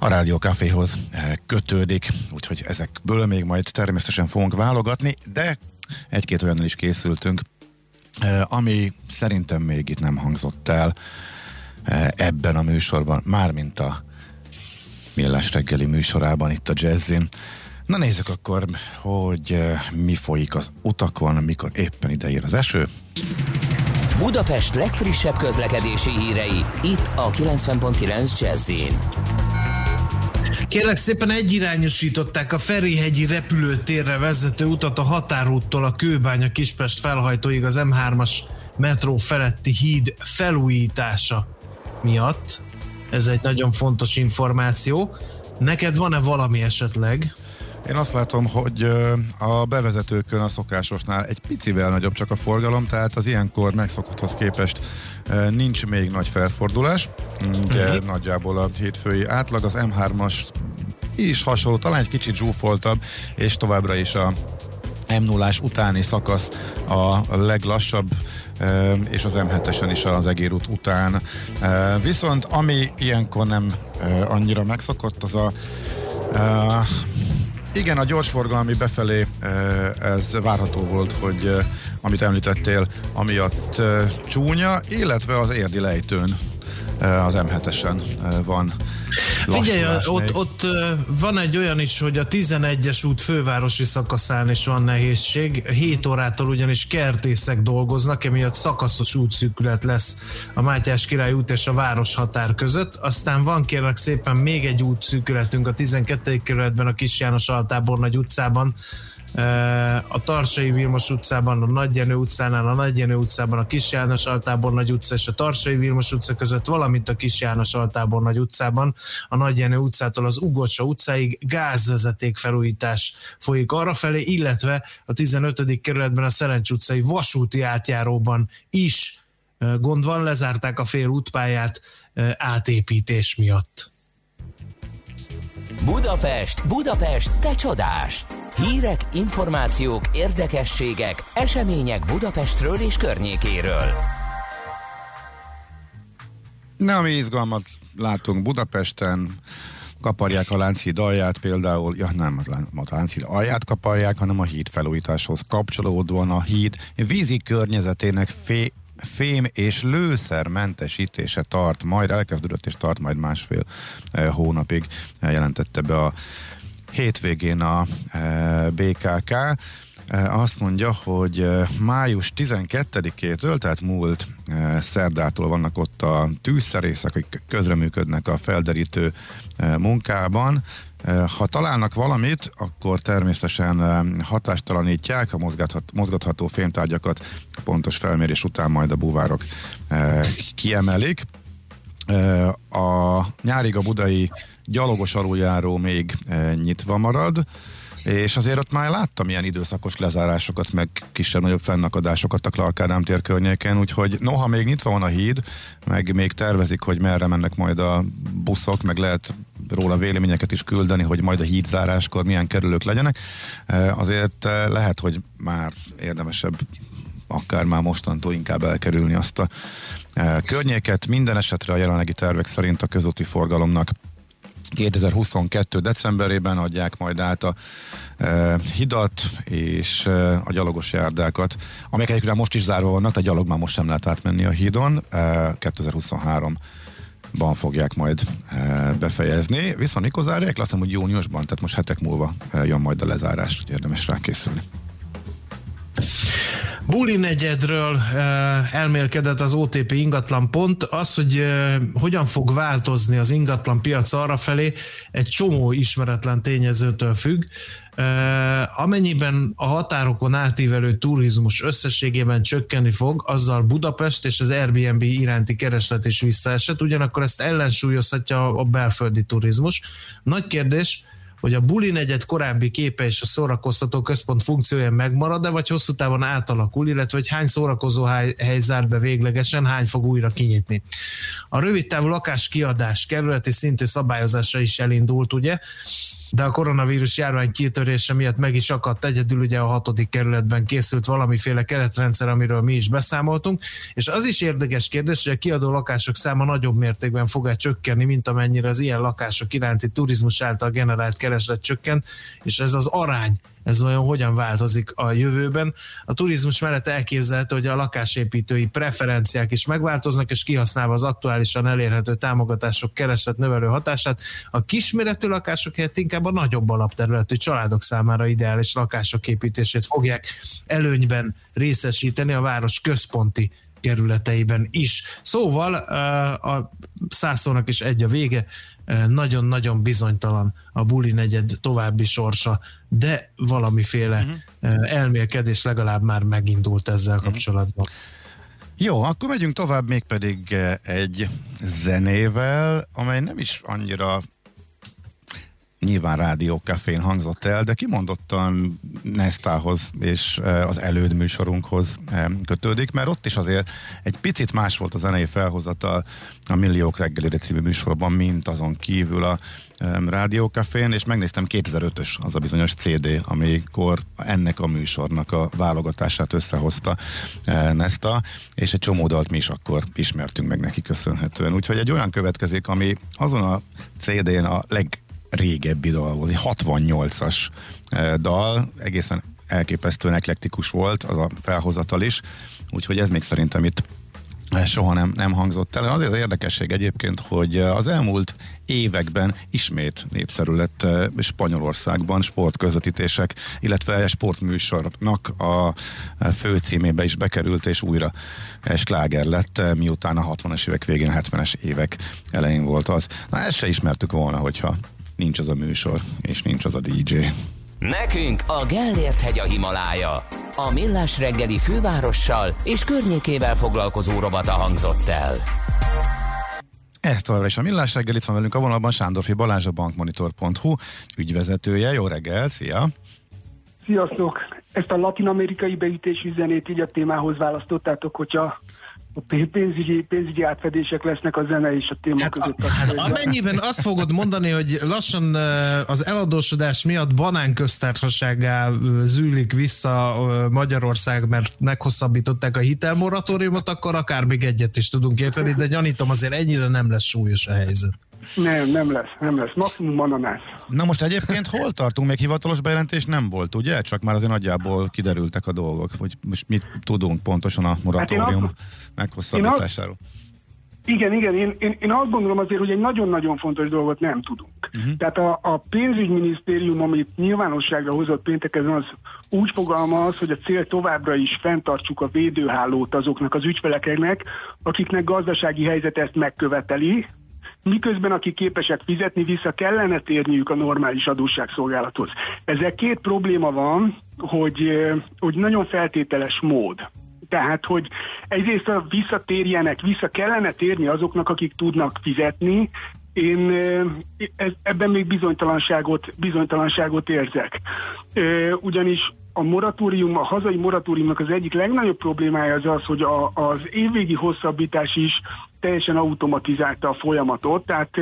Speaker 3: a Rádió Caféhoz eh, kötődik, úgyhogy ezekből még majd természetesen fogunk válogatni, de egy-két olyannal is készültünk, eh, ami szerintem még itt nem hangzott el eh, ebben a műsorban, mármint a Millás reggeli műsorában itt a Jazzin. Na nézzük akkor, hogy mi folyik az utakon, mikor éppen ideér az eső.
Speaker 1: Budapest legfrissebb közlekedési hírei, itt a 90.9 jazz
Speaker 4: Kérlek szépen egyirányosították a Ferihegyi repülőtérre vezető utat a határúttól a Kőbánya Kispest felhajtóig az M3-as metró feletti híd felújítása miatt. Ez egy nagyon fontos információ. Neked van-e valami esetleg?
Speaker 3: Én azt látom, hogy a bevezetőkön a szokásosnál egy picivel nagyobb csak a forgalom, tehát az ilyenkor megszokotthoz képest nincs még nagy felfordulás. Ugye uh-huh. nagyjából a hétfői átlag, az M3-as is hasonló, talán egy kicsit zsúfoltabb, és továbbra is a m 0 utáni szakasz a leglassabb, és az M7-esen is az egérút után. Viszont ami ilyenkor nem annyira megszokott, az a igen, a gyorsforgalmi befelé eh, ez várható volt, hogy eh, amit említettél, amiatt eh, csúnya, illetve az érdi lejtőn az M7-esen eh, van
Speaker 4: Figyelj, ott, ott ö, van egy olyan is, hogy a 11-es út fővárosi szakaszán is van nehézség. 7 órától ugyanis kertészek dolgoznak, emiatt szakaszos útszűkület lesz a Mátyás Király út és a város határ között. Aztán van kérlek szépen még egy útszűkületünk a 12. kerületben, a Kis János Altábornagy utcában, a Tarsai Vilmos utcában, a Nagyjenő utcánál, a Nagyjenő utcában, a Kis János Altábor Nagy utca és a Tarsai Vilmos utca között, valamint a Kis János Altábor Nagy utcában, a Nagyjenő utcától az Ugocsa utcáig gázvezeték felújítás folyik arrafelé, illetve a 15. kerületben a Szerencs utcai vasúti átjáróban is gond van, lezárták a fél útpályát átépítés miatt.
Speaker 1: Budapest, Budapest, te csodás! Hírek, információk, érdekességek, események Budapestről és környékéről.
Speaker 3: Na, mi izgalmat látunk Budapesten, kaparják a Lánchíd alját például, ja nem, a Lán- a Lánchíd alját kaparják, hanem a híd felújításhoz kapcsolódóan a híd vízi környezetének fé, fém és lőszer mentesítése tart, majd elkezdődött és tart majd másfél eh, hónapig, eh, jelentette be a hétvégén a eh, BKK. Eh, Azt mondja, hogy eh, május 12-től, tehát múlt szerdától vannak ott a tűzszerészek, akik közreműködnek a felderítő munkában. Ha találnak valamit, akkor természetesen hatástalanítják a mozgathat- mozgatható fémtárgyakat, pontos felmérés után majd a búvárok kiemelik. A nyárig a budai gyalogos aluljáró még nyitva marad, és azért ott már láttam ilyen időszakos lezárásokat, meg kisebb-nagyobb fennakadásokat a Clark tér környéken, úgyhogy noha még nyitva van a híd, meg még tervezik, hogy merre mennek majd a buszok, meg lehet róla véleményeket is küldeni, hogy majd a hídzáráskor milyen kerülők legyenek, azért eh, lehet, hogy már érdemesebb akár már mostantól inkább elkerülni azt a környéket. Minden esetre a jelenlegi tervek szerint a közúti forgalomnak 2022. decemberében adják majd át a e, hidat és e, a gyalogos járdákat, amelyek egyébként most is zárva vannak, tehát gyalog már most sem lehet átmenni a hídon. E, 2023 ban fogják majd e, befejezni. Viszont mikor zárják? Hiszem, hogy júniusban, tehát most hetek múlva jön majd a lezárás, hogy érdemes rá készülni.
Speaker 4: Buli negyedről uh, elmélkedett az OTP ingatlan pont. Az, hogy uh, hogyan fog változni az ingatlan piac arra felé, egy csomó ismeretlen tényezőtől függ. Uh, amennyiben a határokon átívelő turizmus összességében csökkenni fog, azzal Budapest és az Airbnb iránti kereslet is visszaesett, ugyanakkor ezt ellensúlyozhatja a belföldi turizmus. Nagy kérdés, hogy a buli negyed korábbi képe és a szórakoztató központ funkciója megmarad-e, vagy hosszú távon átalakul, illetve hogy hány szórakozó hely, hely zárt be véglegesen, hány fog újra kinyitni. A rövid távú lakáskiadás kerületi szintű szabályozása is elindult, ugye? De a koronavírus járvány kitörése miatt meg is akadt. Egyedül ugye a hatodik kerületben készült valamiféle keretrendszer, amiről mi is beszámoltunk, és az is érdekes kérdés, hogy a kiadó lakások száma nagyobb mértékben fog-e csökkenni, mint amennyire az ilyen lakások iránti turizmus által generált kereslet csökkent, és ez az arány ez olyan hogyan változik a jövőben. A turizmus mellett elképzelhető, hogy a lakásépítői preferenciák is megváltoznak, és kihasználva az aktuálisan elérhető támogatások kereslet növelő hatását, a kisméretű lakások helyett inkább a nagyobb alapterületű családok számára ideális lakások építését fogják előnyben részesíteni a város központi kerületeiben is. Szóval a százszónak is egy a vége, nagyon-nagyon bizonytalan a buli negyed további sorsa, de valamiféle uh-huh. elmélkedés legalább már megindult ezzel uh-huh. kapcsolatban.
Speaker 3: Jó, akkor megyünk tovább mégpedig egy zenével, amely nem is annyira nyilván rádiókafén hangzott el, de kimondottan Nestához és e, az előd műsorunkhoz e, kötődik, mert ott is azért egy picit más volt a zenei felhozata a Milliók reggelire című műsorban, mint azon kívül a e, rádiókafén, és megnéztem 2005-ös az a bizonyos CD, amikor ennek a műsornak a válogatását összehozta Nesta, és egy csomó dalt mi is akkor ismertünk meg neki köszönhetően. Úgyhogy egy olyan következik, ami azon a CD-n a leg régebbi dal volt, egy 68-as eh, dal, egészen elképesztően eklektikus volt az a felhozatal is, úgyhogy ez még szerintem itt eh, soha nem, nem hangzott el. Azért az érdekesség egyébként, hogy eh, az elmúlt években ismét népszerű lett Spanyolországban sportközvetítések, illetve sportműsornak a főcímébe is bekerült, és újra sláger lett, miután a 60-as évek végén, 70-es évek elején volt az. Na ezt se ismertük volna, hogyha nincs az a műsor, és nincs az a DJ.
Speaker 1: Nekünk a Gellért hegy a Himalája. A Millás reggeli fővárossal és környékével foglalkozó rovata hangzott el.
Speaker 3: Ez továbbra is a Millás reggel, itt van velünk a vonalban Sándorfi Balázs, a bankmonitor.hu ügyvezetője. Jó reggel, szia!
Speaker 6: Sziasztok! Ezt a latin-amerikai beütésű zenét így a témához választottátok, hogyha pénzügyi, pénzügyi átfedések lesznek a zene és a téma hát, között. A,
Speaker 4: hát amennyiben azt fogod mondani, hogy lassan az eladósodás miatt banánköztársaságá zűlik vissza Magyarország, mert meghosszabbították a hitelmoratóriumot, akkor akár még egyet is tudunk érteni, de gyanítom azért ennyire nem lesz súlyos a helyzet.
Speaker 6: Nem, nem lesz, nem lesz. Maximum ananász.
Speaker 3: Na most egyébként hol tartunk? Még hivatalos bejelentés nem volt, ugye? Csak már azért nagyjából kiderültek a dolgok, hogy most mit tudunk pontosan a moratórium hát meghosszabbításáról.
Speaker 6: Igen, igen, én, én, én azt gondolom azért, hogy egy nagyon-nagyon fontos dolgot nem tudunk. Uh-huh. Tehát a, a pénzügyminisztérium, amit nyilvánosságra hozott pénteken, az úgy fogalmaz, hogy a cél továbbra is fenntartsuk a védőhálót azoknak az ügyfeleknek, akiknek gazdasági helyzet ezt megköveteli, miközben akik képesek fizetni, vissza kellene térniük a normális adósságszolgálathoz. Ezzel két probléma van, hogy, hogy nagyon feltételes mód. Tehát, hogy egyrészt visszatérjenek, vissza kellene térni azoknak, akik tudnak fizetni, én ebben még bizonytalanságot, bizonytalanságot érzek. Ugyanis a moratórium, a hazai moratóriumnak az egyik legnagyobb problémája az az, hogy a, az évvégi hosszabbítás is teljesen automatizálta a folyamatot, tehát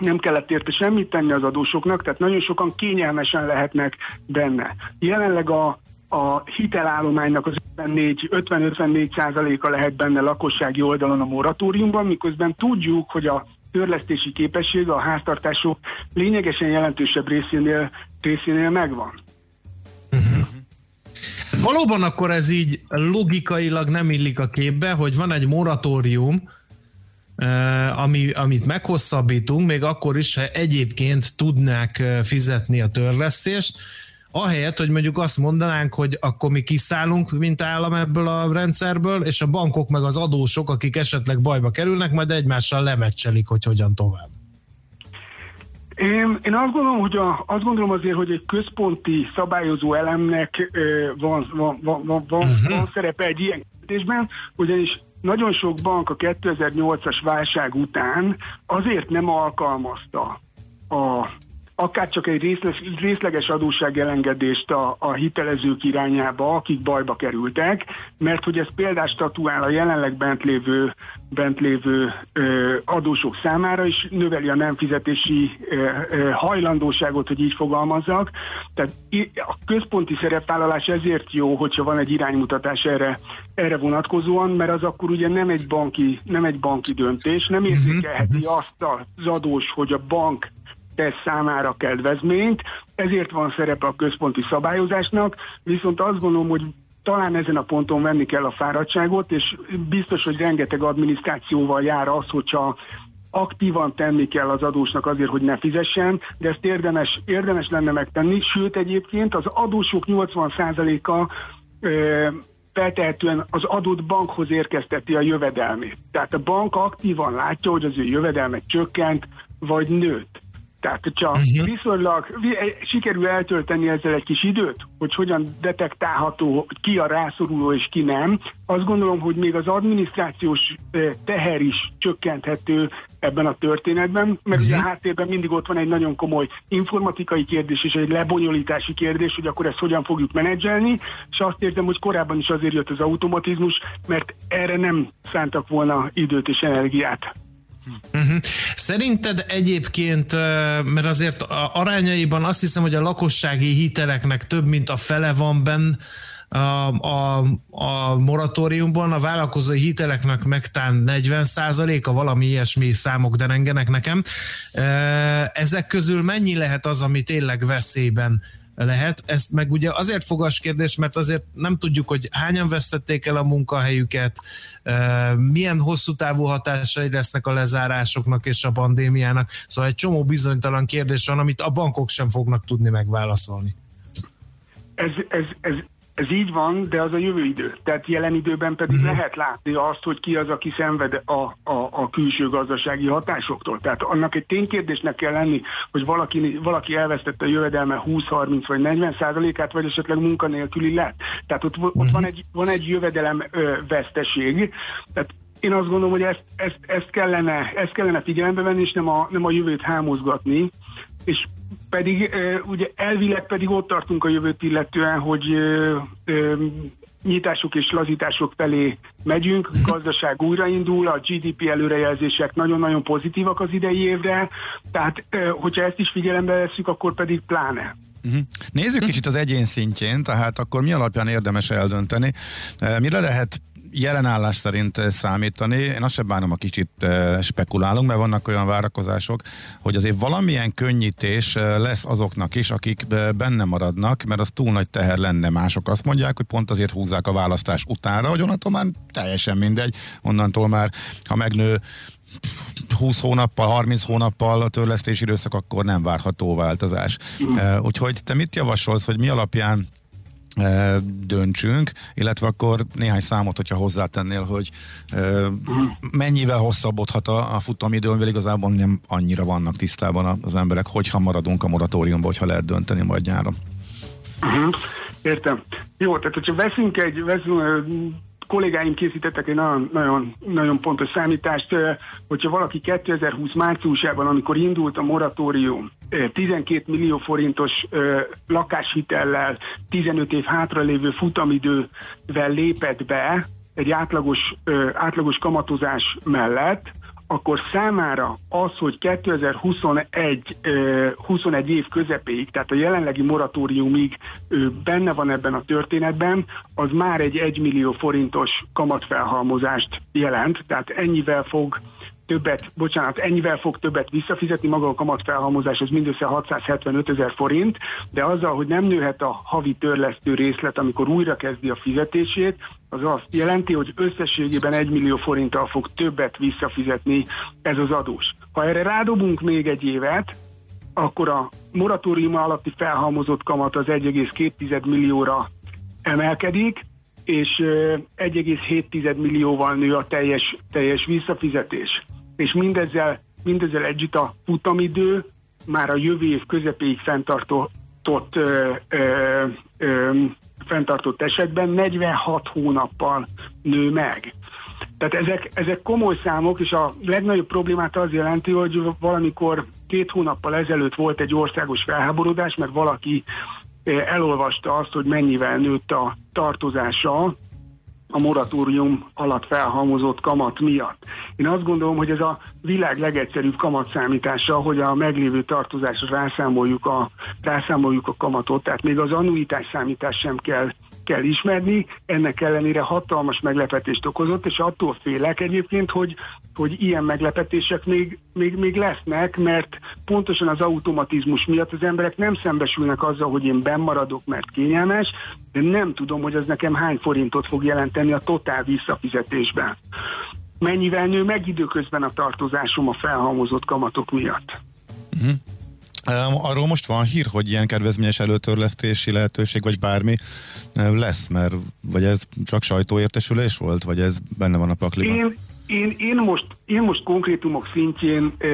Speaker 6: nem kellett érte semmit tenni az adósoknak, tehát nagyon sokan kényelmesen lehetnek benne. Jelenleg a, a hitelállománynak az 50-54 százaléka lehet benne lakossági oldalon a moratóriumban, miközben tudjuk, hogy a törlesztési képesség a háztartások lényegesen jelentősebb részénél, részénél megvan.
Speaker 4: Valóban akkor ez így logikailag nem illik a képbe, hogy van egy moratórium, ami, amit meghosszabbítunk, még akkor is, ha egyébként tudnák fizetni a törlesztést, ahelyett, hogy mondjuk azt mondanánk, hogy akkor mi kiszállunk, mint állam ebből a rendszerből, és a bankok meg az adósok, akik esetleg bajba kerülnek, majd egymással lemecselik, hogy hogyan tovább.
Speaker 6: Én, én azt gondolom, hogy a, azt gondolom azért, hogy egy központi szabályozó elemnek van, van, van, van, van, uh-huh. van szerepe egy ilyen kérdésben, ugyanis nagyon sok bank a 2008-as válság után azért nem alkalmazta a, akár csak egy részleges, részleges adósság elengedést a, a hitelezők irányába, akik bajba kerültek, mert hogy ez például statuál a jelenleg bent lévő, bent lévő ö, adósok számára, és növeli a nem fizetési ö, ö, hajlandóságot, hogy így fogalmazzak. Tehát a központi szerepvállalás ezért jó, hogyha van egy iránymutatás erre, erre vonatkozóan, mert az akkor ugye nem egy banki, nem egy banki döntés, nem mhm, érzékelheti mhm. azt az adós, hogy a bank tesz számára kedvezményt, ezért van szerepe a központi szabályozásnak, viszont azt gondolom, hogy talán ezen a ponton venni kell a fáradtságot, és biztos, hogy rengeteg adminisztrációval jár az, hogyha aktívan tenni kell az adósnak azért, hogy ne fizessen, de ezt érdemes, érdemes lenne megtenni, sőt egyébként az adósok 80%-a feltehetően az adott bankhoz érkezteti a jövedelmét. Tehát a bank aktívan látja, hogy az ő jövedelme csökkent, vagy nőtt. Tehát, hogyha uh-huh. viszonylag sikerül eltölteni ezzel egy kis időt, hogy hogyan detektálható, hogy ki a rászoruló és ki nem, azt gondolom, hogy még az adminisztrációs teher is csökkenthető ebben a történetben, mert ugye a háttérben mindig ott van egy nagyon komoly informatikai kérdés és egy lebonyolítási kérdés, hogy akkor ezt hogyan fogjuk menedzselni, és azt érzem, hogy korábban is azért jött az automatizmus, mert erre nem szántak volna időt és energiát.
Speaker 4: Uh-huh. Szerinted egyébként, mert azért arányaiban azt hiszem, hogy a lakossági hiteleknek több mint a fele van benne, a, a, a moratóriumban, a vállalkozói hiteleknek megtán 40 a valami ilyesmi számok derengenek nekem. Ezek közül mennyi lehet az, ami tényleg veszélyben lehet. Ez meg ugye azért fogas kérdés, mert azért nem tudjuk, hogy hányan vesztették el a munkahelyüket, milyen hosszú távú hatásai lesznek a lezárásoknak és a pandémiának. Szóval egy csomó bizonytalan kérdés van, amit a bankok sem fognak tudni megválaszolni.
Speaker 6: Ez, ez, ez ez így van, de az a jövő idő. Tehát jelen időben pedig mm. lehet látni azt, hogy ki az, aki szenved a, a, a külső gazdasági hatásoktól. Tehát annak egy ténykérdésnek kell lenni, hogy valaki, valaki elvesztette a jövedelme 20-30 vagy 40 százalékát, vagy esetleg munkanélküli lett. Tehát ott, ott mm. van, egy, van egy jövedelem ö, veszteség. Tehát én azt gondolom, hogy ezt, ezt, ezt, kellene, ezt kellene figyelembe venni, és nem a, nem a jövőt hámozgatni. És pedig ugye elvileg pedig ott tartunk a jövőt illetően, hogy nyitások és lazítások felé megyünk, gazdaság újraindul, a GDP előrejelzések nagyon-nagyon pozitívak az idei évre, tehát hogyha ezt is figyelembe veszük, akkor pedig pláne.
Speaker 3: Uh-huh. Nézzük kicsit az egyén szintjén, tehát akkor mi alapján érdemes eldönteni. Mire lehet jelenállás szerint eh, számítani. Én azt sem bánom, a kicsit eh, spekulálunk, mert vannak olyan várakozások, hogy azért valamilyen könnyítés eh, lesz azoknak is, akik benne maradnak, mert az túl nagy teher lenne. Mások azt mondják, hogy pont azért húzzák a választás utánra, hogy onnantól már teljesen mindegy, onnantól már, ha megnő 20 hónappal, 30 hónappal a törlesztési időszak, akkor nem várható változás. Mm. Úgyhogy te mit javasolsz, hogy mi alapján döntsünk, illetve akkor néhány számot, hogyha hozzátennél, hogy mennyivel hosszabbodhat a, a futamidő, mivel igazából nem annyira vannak tisztában az emberek, hogyha maradunk a moratóriumban, hogyha lehet dönteni majd nyáron.
Speaker 6: Uh-huh. Értem. Jó, tehát hogyha veszünk egy, veszünk, kollégáim készítettek egy nagyon, nagyon, nagyon pontos számítást, hogyha valaki 2020 márciusában, amikor indult a moratórium, 12 millió forintos lakáshitellel, 15 év hátralévő futamidővel lépett be egy átlagos, átlagos kamatozás mellett, akkor számára az, hogy 2021 21 év közepéig, tehát a jelenlegi moratóriumig benne van ebben a történetben, az már egy 1 millió forintos kamatfelhalmozást jelent, tehát ennyivel fog többet, bocsánat, ennyivel fog többet visszafizetni, maga a kamatfelhalmozás az mindössze 675 ezer forint, de azzal, hogy nem nőhet a havi törlesztő részlet, amikor újra kezdi a fizetését, az azt jelenti, hogy összességében 1 millió forinttal fog többet visszafizetni ez az adós. Ha erre rádobunk még egy évet, akkor a moratórium alatti felhalmozott kamat az 1,2 millióra emelkedik, és 1,7 millióval nő a teljes, teljes visszafizetés és mindezzel, mindezzel együtt a futamidő már a jövő év közepéig fenntartott, ö, ö, ö, fenntartott esetben 46 hónappal nő meg. Tehát ezek, ezek komoly számok, és a legnagyobb problémát az jelenti, hogy valamikor két hónappal ezelőtt volt egy országos felháborodás, mert valaki elolvasta azt, hogy mennyivel nőtt a tartozása a moratórium alatt felhalmozott kamat miatt. Én azt gondolom, hogy ez a világ legegyszerűbb kamatszámítása, hogy a meglévő tartozásra rászámoljuk a, rászámoljuk a kamatot, tehát még az annuitás számítás sem kell kell ismerni, ennek ellenére hatalmas meglepetést okozott, és attól félek egyébként, hogy, hogy ilyen meglepetések még, még, még lesznek, mert pontosan az automatizmus miatt az emberek nem szembesülnek azzal, hogy én bennmaradok, mert kényelmes, de nem tudom, hogy az nekem hány forintot fog jelenteni a totál visszafizetésben. Mennyivel nő meg időközben a tartozásom a felhalmozott kamatok miatt.
Speaker 3: Uh-huh. Arról most van hír, hogy ilyen kedvezményes előtörlesztési lehetőség, vagy bármi lesz, mert vagy ez csak sajtóértesülés volt, vagy ez benne van a pakliban?
Speaker 6: Én, én, én, most, én most konkrétumok szintjén e,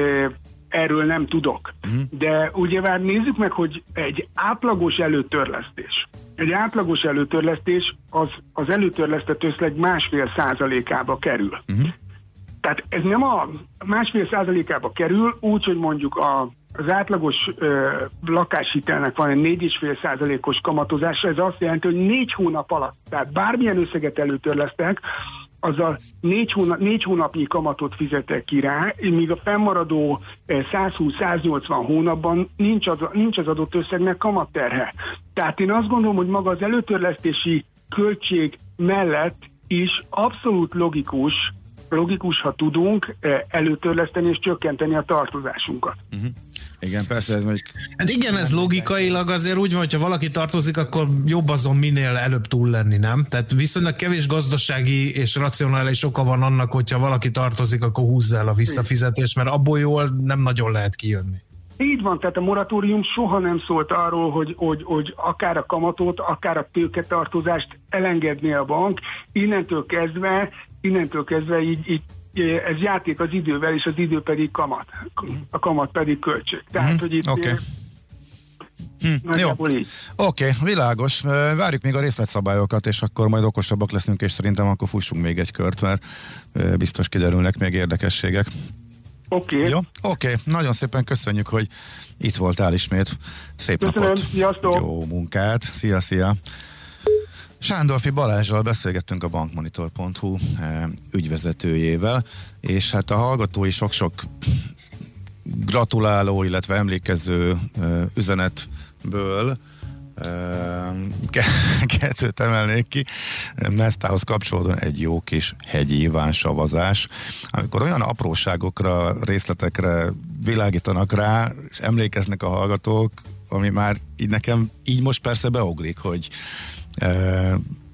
Speaker 6: erről nem tudok. Uh-huh. De ugye már nézzük meg, hogy egy átlagos előtörlesztés. Egy átlagos előtörlesztés az, az előtörlesztett összleg másfél százalékába kerül. Uh-huh. Tehát ez nem a másfél százalékába kerül, úgy, hogy mondjuk a az átlagos ö, lakáshitelnek van egy 4,5 százalékos kamatozása, ez azt jelenti, hogy négy hónap alatt, tehát bármilyen összeget előtörlesztek, azzal négy, hónap, négy hónapnyi kamatot fizetek ki rá, míg a fennmaradó 120-180 hónapban nincs az, nincs az adott összegnek kamatterhe. Tehát én azt gondolom, hogy maga az előtörlesztési költség mellett is abszolút logikus, logikus, ha tudunk előtörleszteni és csökkenteni a tartozásunkat. Uh-huh.
Speaker 3: Igen, persze ez mondjuk...
Speaker 4: Hát igen, ez logikailag azért úgy van, hogyha valaki tartozik, akkor jobb azon minél előbb túl lenni, nem? Tehát viszonylag kevés gazdasági és racionális oka van annak, hogyha valaki tartozik, akkor húzza el a visszafizetés, mert abból jól nem nagyon lehet kijönni.
Speaker 6: Így van, tehát a moratórium soha nem szólt arról, hogy, hogy, hogy akár a kamatot, akár a tőketartozást elengedné a bank. Innentől kezdve, innentől kezdve így, így ez játék az idővel, és az idő pedig kamat. A kamat pedig költség. Tehát, mm, hogy itt
Speaker 3: okay. Hm, jó, oké, okay, világos. Várjuk még a részletszabályokat, és akkor majd okosabbak leszünk, és szerintem akkor fussunk még egy kört, mert biztos kiderülnek még érdekességek.
Speaker 6: Oké. Okay.
Speaker 3: Jó, oké. Okay. Nagyon szépen köszönjük, hogy itt voltál ismét. Szép
Speaker 6: Köszönöm.
Speaker 3: napot.
Speaker 6: Sziasztok.
Speaker 3: Jó munkát. Szia, szia. Sándorfi Balázsral beszélgettünk a bankmonitor.hu eh, ügyvezetőjével, és hát a hallgatói sok-sok gratuláló, illetve emlékező eh, üzenetből eh, kettőt emelnék ki. Mesztához kapcsolódóan egy jó kis hegyi savazás, amikor olyan apróságokra, részletekre világítanak rá, és emlékeznek a hallgatók, ami már így nekem így most persze beugrik, hogy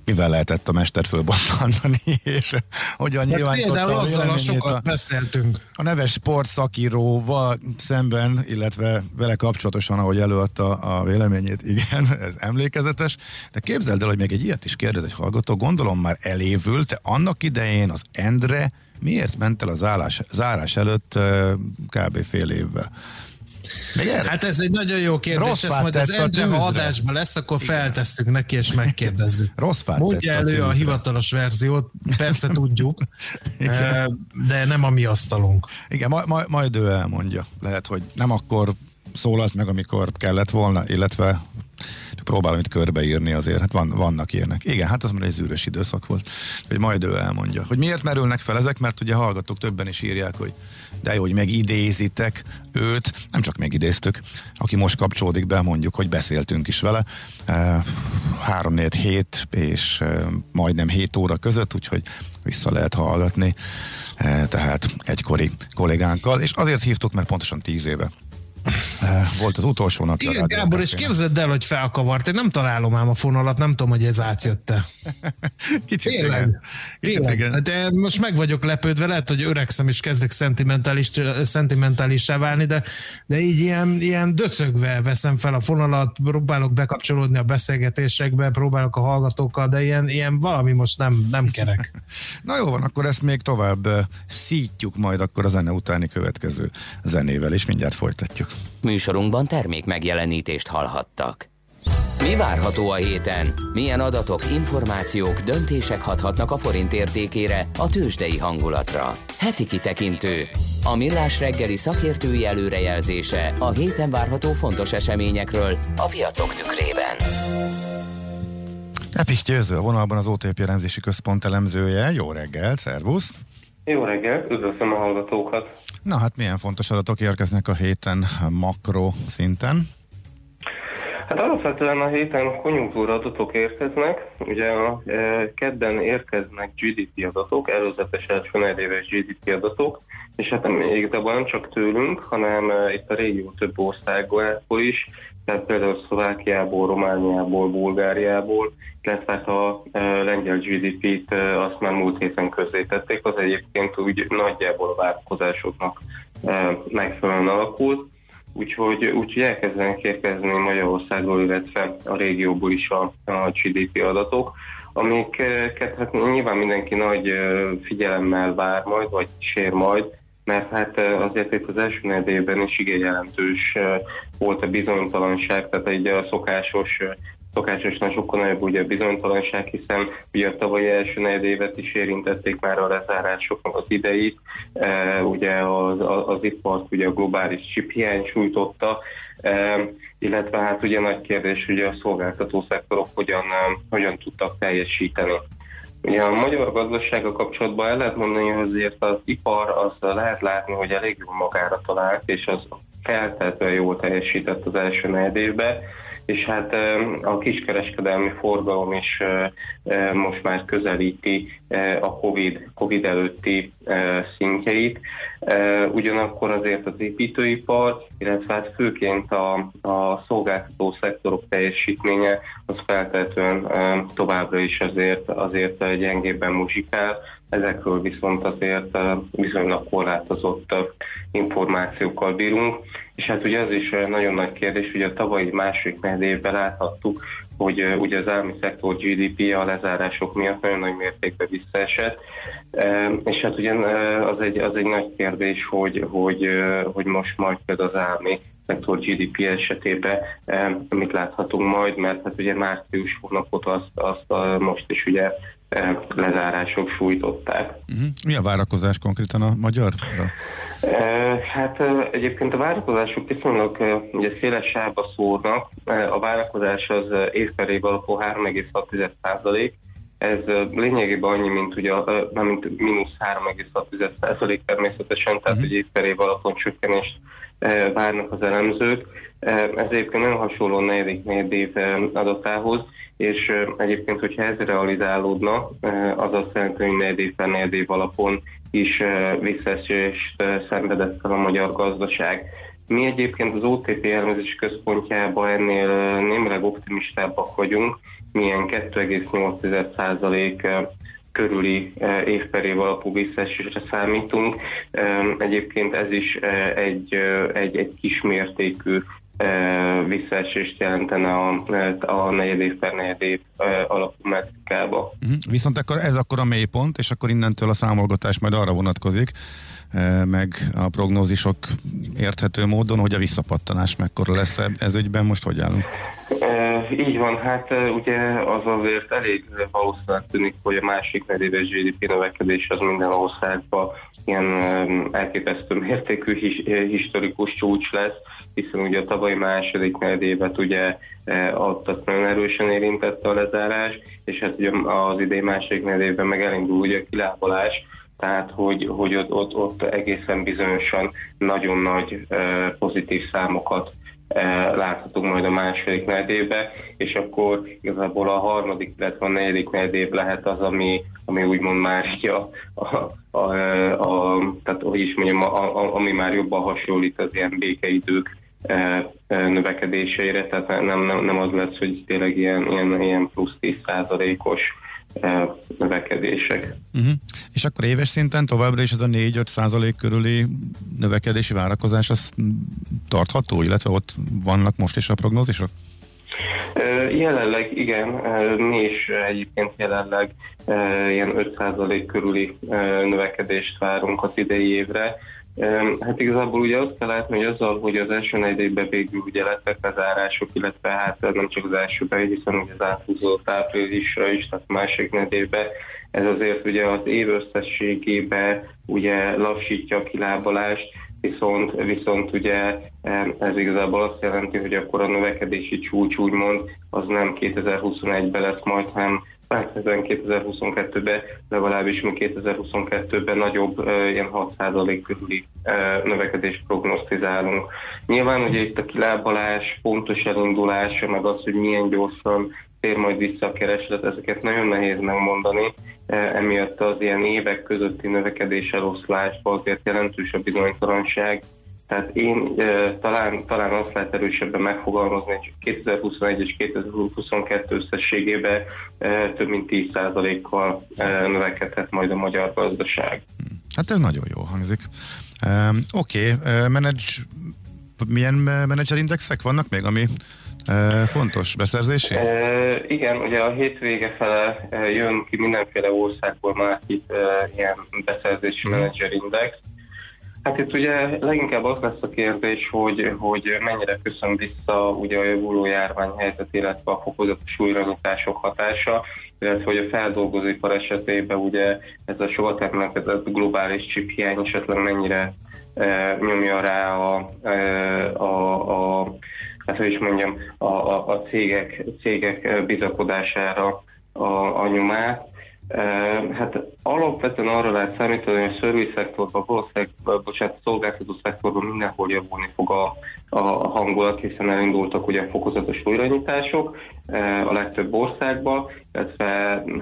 Speaker 3: mivel lehetett a mester fölbontani, és hogyan hát nyilvánította
Speaker 4: például azzal a sokat a, beszéltünk.
Speaker 3: A neves sportszakíróval szemben, illetve vele kapcsolatosan, ahogy előadta a véleményét, igen, ez emlékezetes. De képzeld el, hogy még egy ilyet is kérdez egy hallgató, gondolom már elévült, te annak idején az Endre miért ment el az állás, zárás előtt kb. fél évvel?
Speaker 4: Hát ez egy nagyon jó kérdés, Rossz ezt majd az Endre, ha adásban lesz, akkor Igen. feltesszük neki, és megkérdezzük.
Speaker 3: Rossz fát
Speaker 4: Mondja elő a, a hivatalos verziót, persze tudjuk, de nem a mi asztalunk.
Speaker 3: Igen, majd, majd, majd ő elmondja. Lehet, hogy nem akkor szólalt meg, amikor kellett volna, illetve próbálom itt körbeírni azért, hát van, vannak ilyenek. Igen, hát az már egy zűrös időszak volt, hogy majd ő elmondja. Hogy miért merülnek fel ezek, mert ugye hallgatók többen is írják, hogy de jó, hogy megidézitek őt, nem csak megidéztük, aki most kapcsolódik be, mondjuk, hogy beszéltünk is vele, 3-4 hét és e, majdnem 7 óra között, úgyhogy vissza lehet hallgatni, e, tehát egykori kollégánkkal, és azért hívtuk, mert pontosan 10 éve Eh, volt az utolsó nap.
Speaker 4: Igen, Gábor, és képzeld el, hogy felkavart. Én nem találom ám a fonalat, nem tudom, hogy ez átjötte.
Speaker 3: Kicsit Tényleg. igen.
Speaker 4: Kicsit Tényleg. igen. De most meg vagyok lepődve, lehet, hogy öregszem és kezdek szentimentális, szentimentálissá válni, de, de így ilyen, ilyen döcögve veszem fel a fonalat, próbálok bekapcsolódni a beszélgetésekbe, próbálok a hallgatókkal, de ilyen, ilyen valami most nem, nem kerek.
Speaker 3: Na jó van, akkor ezt még tovább eh, szítjuk majd akkor a zene utáni következő zenével, és mindjárt folytatjuk.
Speaker 1: Műsorunkban termék megjelenítést hallhattak. Mi várható a héten? Milyen adatok, információk, döntések hathatnak a forint értékére, a tőzsdei hangulatra? Heti kitekintő. A millás reggeli szakértői előrejelzése a héten várható fontos eseményekről a piacok tükrében.
Speaker 3: Epik Győző, a vonalban az OTP elemzési központ elemzője. Jó reggel, szervusz!
Speaker 7: Jó reggel, üdvözlöm a hallgatókat!
Speaker 3: Na hát milyen fontos adatok érkeznek a héten makro szinten?
Speaker 7: Hát alapvetően a héten konjunktúra adatok érkeznek, ugye a e, kedden érkeznek GDP adatok, előzetes első éves GDP adatok, és hát igazából nem csak tőlünk, hanem e, itt a régió több országból is, tehát például Szlovákiából, Romániából, Bulgáriából, illetve hát a e, lengyel GDP-t e, azt már múlt héten közzétették, az egyébként úgy nagyjából a várakozásoknak e, megfelelően alakult. Úgyhogy, úgyhogy elkezdenek érkezni Magyarországról, illetve a régióból is a, a GDP adatok, amiket hát nyilván mindenki nagy figyelemmel vár majd, vagy sér majd, mert hát azért itt az első negyedében is igen jelentős volt a bizonytalanság, tehát egy a szokásos szokásosnál sokkal nagyobb ugye a bizonytalanság, hiszen ugye a tavalyi első negyed évet is érintették már a lezárásoknak az idejét, e, ugye az, az, ipart ugye a globális chip hiány sújtotta, e, illetve hát ugye nagy kérdés, hogy a szolgáltató szektorok hogyan, hogyan tudtak teljesíteni. Ugye a magyar gazdasága kapcsolatban el lehet mondani, hogy azért az ipar az lehet látni, hogy elég jó magára talált, és az feltétlenül jól teljesített az első negyed évben, és hát a kiskereskedelmi forgalom is most már közelíti a COVID, COVID előtti szintjeit. Ugyanakkor azért az építőipar, illetve hát főként a, a szolgáltató szektorok teljesítménye az feltétlenül továbbra is azért, azért gyengébben muzsikál, ezekről viszont azért viszonylag korlátozott információkkal bírunk. És hát ugye ez is nagyon nagy kérdés, hogy a tavalyi második negyedévben láthattuk, hogy ugye az állami szektor GDP a lezárások miatt nagyon nagy mértékben visszaesett, és hát ugye az egy, az egy nagy kérdés, hogy, hogy, hogy most majd például az állami szektor GDP esetében mit láthatunk majd, mert hát ugye március hónapot azt, azt most is ugye lezárások sújtották.
Speaker 3: Uh-huh. Mi a várakozás konkrétan a magyarra?
Speaker 7: Hát egyébként a várakozások viszonylag ugye széles sávba szórnak. A várakozás az év per év alapú 3,6 ez lényegében annyi, mint ugye, nem mint mínusz 3,6 természetesen, tehát uh-huh. egy év per év alapon csökkenést várnak az elemzők. Ez egyébként nagyon hasonló negyedik negyedik év adatához, és egyébként, hogyha ez realizálódna, az azt jelenti, hogy negyed év per év alapon is visszaesést szenvedett fel a magyar gazdaság. Mi egyébként az OTP elemzési központjában ennél némileg optimistábbak vagyunk, milyen 2,8% körüli év per év alapú visszaesésre számítunk. Egyébként ez is egy, egy, egy kismértékű visszaesést jelentene a, a negyed év per negyed év alapú metrikába.
Speaker 3: Uh-huh. Viszont akkor ez akkor a mélypont, és akkor innentől a számolgatás majd arra vonatkozik, meg a prognózisok érthető módon, hogy a visszapattanás mekkora lesz ez ügyben, most hogy állunk?
Speaker 7: Így van, hát ugye az azért elég valószínűleg tűnik, hogy a másik negyedéves GDP növekedés az minden országban ilyen elképesztő mértékű his, historikus csúcs lesz, hiszen ugye a tavalyi második negyedévet ugye adtak nagyon erősen érintette a lezárás, és hát ugye az idei második negyedében meg elindul ugye a kilábalás, tehát hogy, hogy ott, ott, ott egészen bizonyosan nagyon nagy pozitív számokat láthatunk majd a második negyedébe, és akkor igazából a harmadik, illetve a negyedik negyedév lehet az, ami, ami úgymond így a, a, a, tehát hogy is mondjam, a, a, ami már jobban hasonlít az ilyen békeidők növekedéseire, tehát nem, nem, nem az lesz, hogy tényleg ilyen, ilyen, ilyen plusz 10 százalékos növekedések.
Speaker 3: Uh-huh. És akkor éves szinten továbbra is ez a 4-5 százalék körüli növekedési várakozás az tartható, illetve ott vannak most is a prognózisok?
Speaker 7: Jelenleg igen, mi is egyébként jelenleg ilyen 5% körüli növekedést várunk az idei évre, Hát igazából ugye azt kell látni, hogy azzal, hogy az első negyedében végül ugye lettek bezárások, illetve hát nem csak az elsőben, hiszen ugye az áthúzott áprilisra is, tehát másik negyedében, ez azért ugye az év összességében ugye lassítja a kilábalást, viszont, viszont ugye ez igazából azt jelenti, hogy akkor a növekedési csúcs úgymond az nem 2021-ben lesz majd, hanem 2022-ben, legalábbis mi 2022-ben nagyobb, ilyen 6% körüli növekedést prognosztizálunk. Nyilván ugye itt a kilábalás, pontos elindulása, meg az, hogy milyen gyorsan tér majd vissza a kereslet, ezeket nagyon nehéz megmondani, emiatt az ilyen évek közötti növekedés eloszlásban azért jelentős a bizonytalanság, tehát én e, talán, talán azt lehet erősebben megfogalmazni, hogy 2021 és 2022 összességében e, több mint 10%-kal e, növekedhet majd a magyar gazdaság.
Speaker 3: Hát ez nagyon jó hangzik. Um, Oké, okay. uh, menedzs, milyen menedzserindexek vannak még, ami uh, fontos beszerzési?
Speaker 7: Uh, igen, ugye a hétvége fele jön ki mindenféle országból már itt uh, ilyen beszerzési hmm. menedzserindex, Hát itt ugye leginkább az lesz a kérdés, hogy, hogy mennyire köszön vissza ugye a javuló járványhelyzet, illetve a fokozatos újranyitások hatása, illetve hogy a feldolgozóipar esetében ugye ez a soha termelkedett globális chiphiány esetleg mennyire e, nyomja rá a, e, a, a hát hogy is mondjam, a, a, a cégek, cégek bizakodására a, a nyomát. Hát alapvetően arra lehet számítani, hogy a service szektorban, valószínűleg, bocsánat, szolgáltató szektorban mindenhol javulni fog a, a hangulat, hiszen elindultak ugye fokozatos újranyitások a legtöbb országban, illetve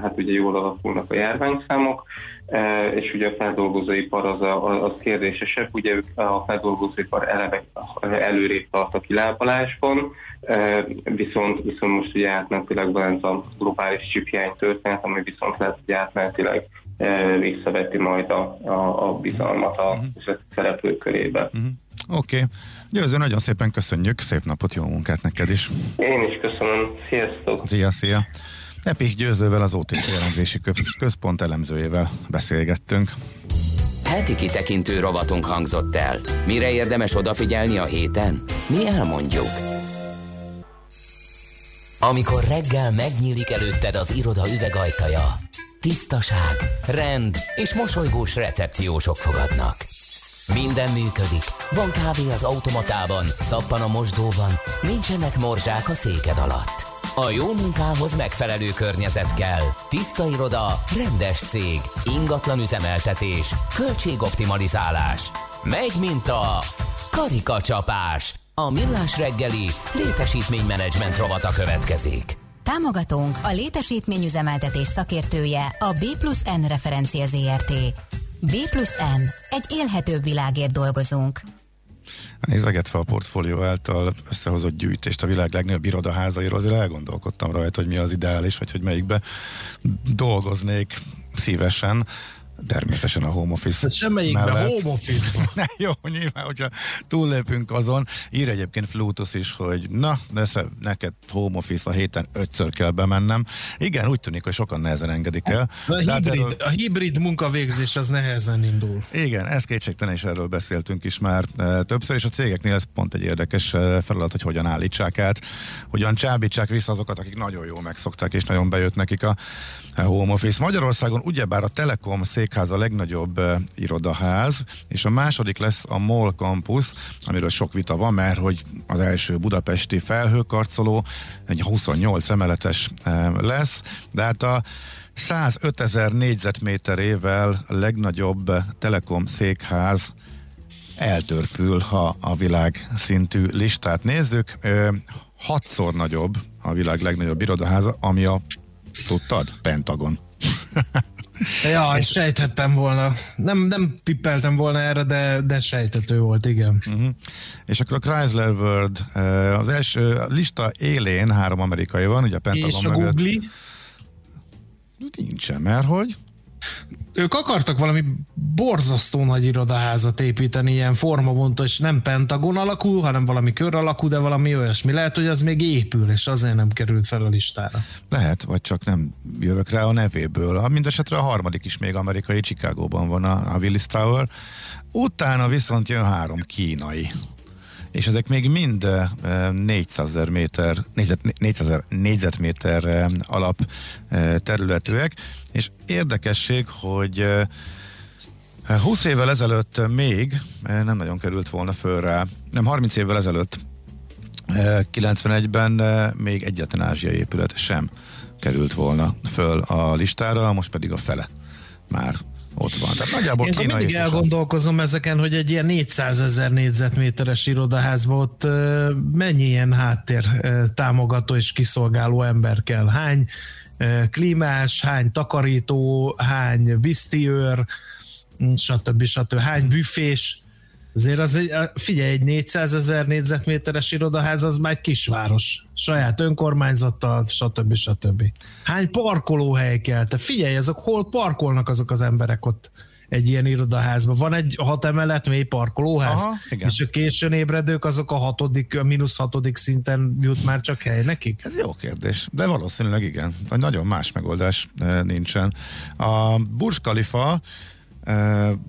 Speaker 7: hát ugye jól alakulnak a járványszámok, és ugye a feldolgozóipar az, a, az kérdésesebb, ugye a feldolgozóipar eleve előrébb tart a kilábalásban, viszont, viszont most ugye átmenetileg van ez a globális csiphiány történet, ami viszont lehet, hogy átmenetileg visszaveti majd a, a, a bizalmat a uh-huh. szereplők körébe. Uh-huh.
Speaker 3: Oké. Okay. Győző, nagyon szépen köszönjük, szép napot, jó munkát neked is.
Speaker 7: Én is köszönöm, sziasztok!
Speaker 3: Szia, szia! Epik Győzővel az OTP elemzési központ elemzőjével beszélgettünk.
Speaker 1: Heti kitekintő rovatunk hangzott el. Mire érdemes odafigyelni a héten? Mi elmondjuk. Amikor reggel megnyílik előtted az iroda üvegajtaja, tisztaság, rend és mosolygós recepciósok fogadnak. Minden működik. Van kávé az automatában, szappan a mosdóban, nincsenek morzsák a széked alatt. A jó munkához megfelelő környezet kell. Tiszta iroda, rendes cég, ingatlan üzemeltetés, költségoptimalizálás. Megy, mint a karikacsapás. A millás reggeli létesítménymenedzsment rovata következik.
Speaker 8: Támogatónk a létesítményüzemeltetés szakértője a B plusz N referencia ZRT. B plusz N. Egy élhetőbb világért dolgozunk.
Speaker 3: Nézegetve a portfólió által összehozott gyűjtést a világ legnagyobb irodaházairól, azért elgondolkodtam rajta, hogy mi az ideális, vagy hogy melyikbe dolgoznék szívesen. Természetesen a home office
Speaker 4: Ez semmelyikben mellett. home office
Speaker 3: Jó, nyilván, hogyha túllépünk azon, ír egyébként Flutus is, hogy na, de neked home office a héten ötször kell bemennem. Igen, úgy tűnik, hogy sokan nehezen engedik el.
Speaker 4: A hibrid, erről... a hibrid munkavégzés az nehezen indul.
Speaker 3: Igen, ez kétségtelen, és erről beszéltünk is már e, többször, és a cégeknél ez pont egy érdekes e, feladat, hogy hogyan állítsák át, hogyan csábítsák vissza azokat, akik nagyon jól megszokták, és nagyon bejött nekik a home office. Magyarországon ugyebár a Telekom székház a legnagyobb uh, irodaház, és a második lesz a MOL Campus, amiről sok vita van, mert hogy az első budapesti felhőkarcoló egy 28 emeletes uh, lesz, de hát a 105 ezer négyzetméterével a legnagyobb Telekom székház eltörpül, ha a világ szintű listát nézzük. Hatszor nagyobb a világ legnagyobb irodaháza, ami a Tudtad? Pentagon.
Speaker 4: ja, és sejthettem volna. Nem, nem tippeltem volna erre, de, de sejtető volt, igen. Uh-huh.
Speaker 3: És akkor a Chrysler World, eh, az első lista élén három amerikai van, ugye a Pentagon
Speaker 4: És a mögött. Google?
Speaker 3: Nincsen, mert hogy?
Speaker 4: Ők akartak valami borzasztó nagy irodaházat építeni, ilyen formabontó, és nem pentagon alakú, hanem valami kör alakú, de valami olyasmi. Lehet, hogy az még épül, és azért nem került fel a listára.
Speaker 3: Lehet, vagy csak nem jövök rá a nevéből. Mindesetre a harmadik is még amerikai, Chicagóban van a, a Willis Tower. Utána viszont jön három kínai és ezek még mind 400 ezer méter, 400 ezer négyzetméter alap területűek, és érdekesség, hogy 20 évvel ezelőtt még nem nagyon került volna föl rá, nem 30 évvel ezelőtt 91-ben még egyetlen ázsiai épület sem került volna föl a listára, most pedig a fele már ott van. Tehát nagyjából
Speaker 4: Én
Speaker 3: kínai
Speaker 4: mindig elgondolkozom ezeken, hogy egy ilyen 400 ezer négyzetméteres irodaházban ott mennyi ilyen háttér támogató és kiszolgáló ember kell. Hány klímás, hány takarító, hány visztiőr, stb. stb. Hány büfés, Azért az figyelj, egy 400 ezer négyzetméteres irodaház az már egy kisváros. Saját önkormányzattal, stb. stb. Hány parkolóhely kell? Te figyelj, azok hol parkolnak azok az emberek ott egy ilyen irodaházban. Van egy hat emelet mély parkolóház, Aha, igen. és a későn ébredők azok a hatodik, a mínusz hatodik szinten jut már csak hely nekik?
Speaker 3: Ez jó kérdés, de valószínűleg igen. Nagyon más megoldás eh, nincsen. A Burj Khalifa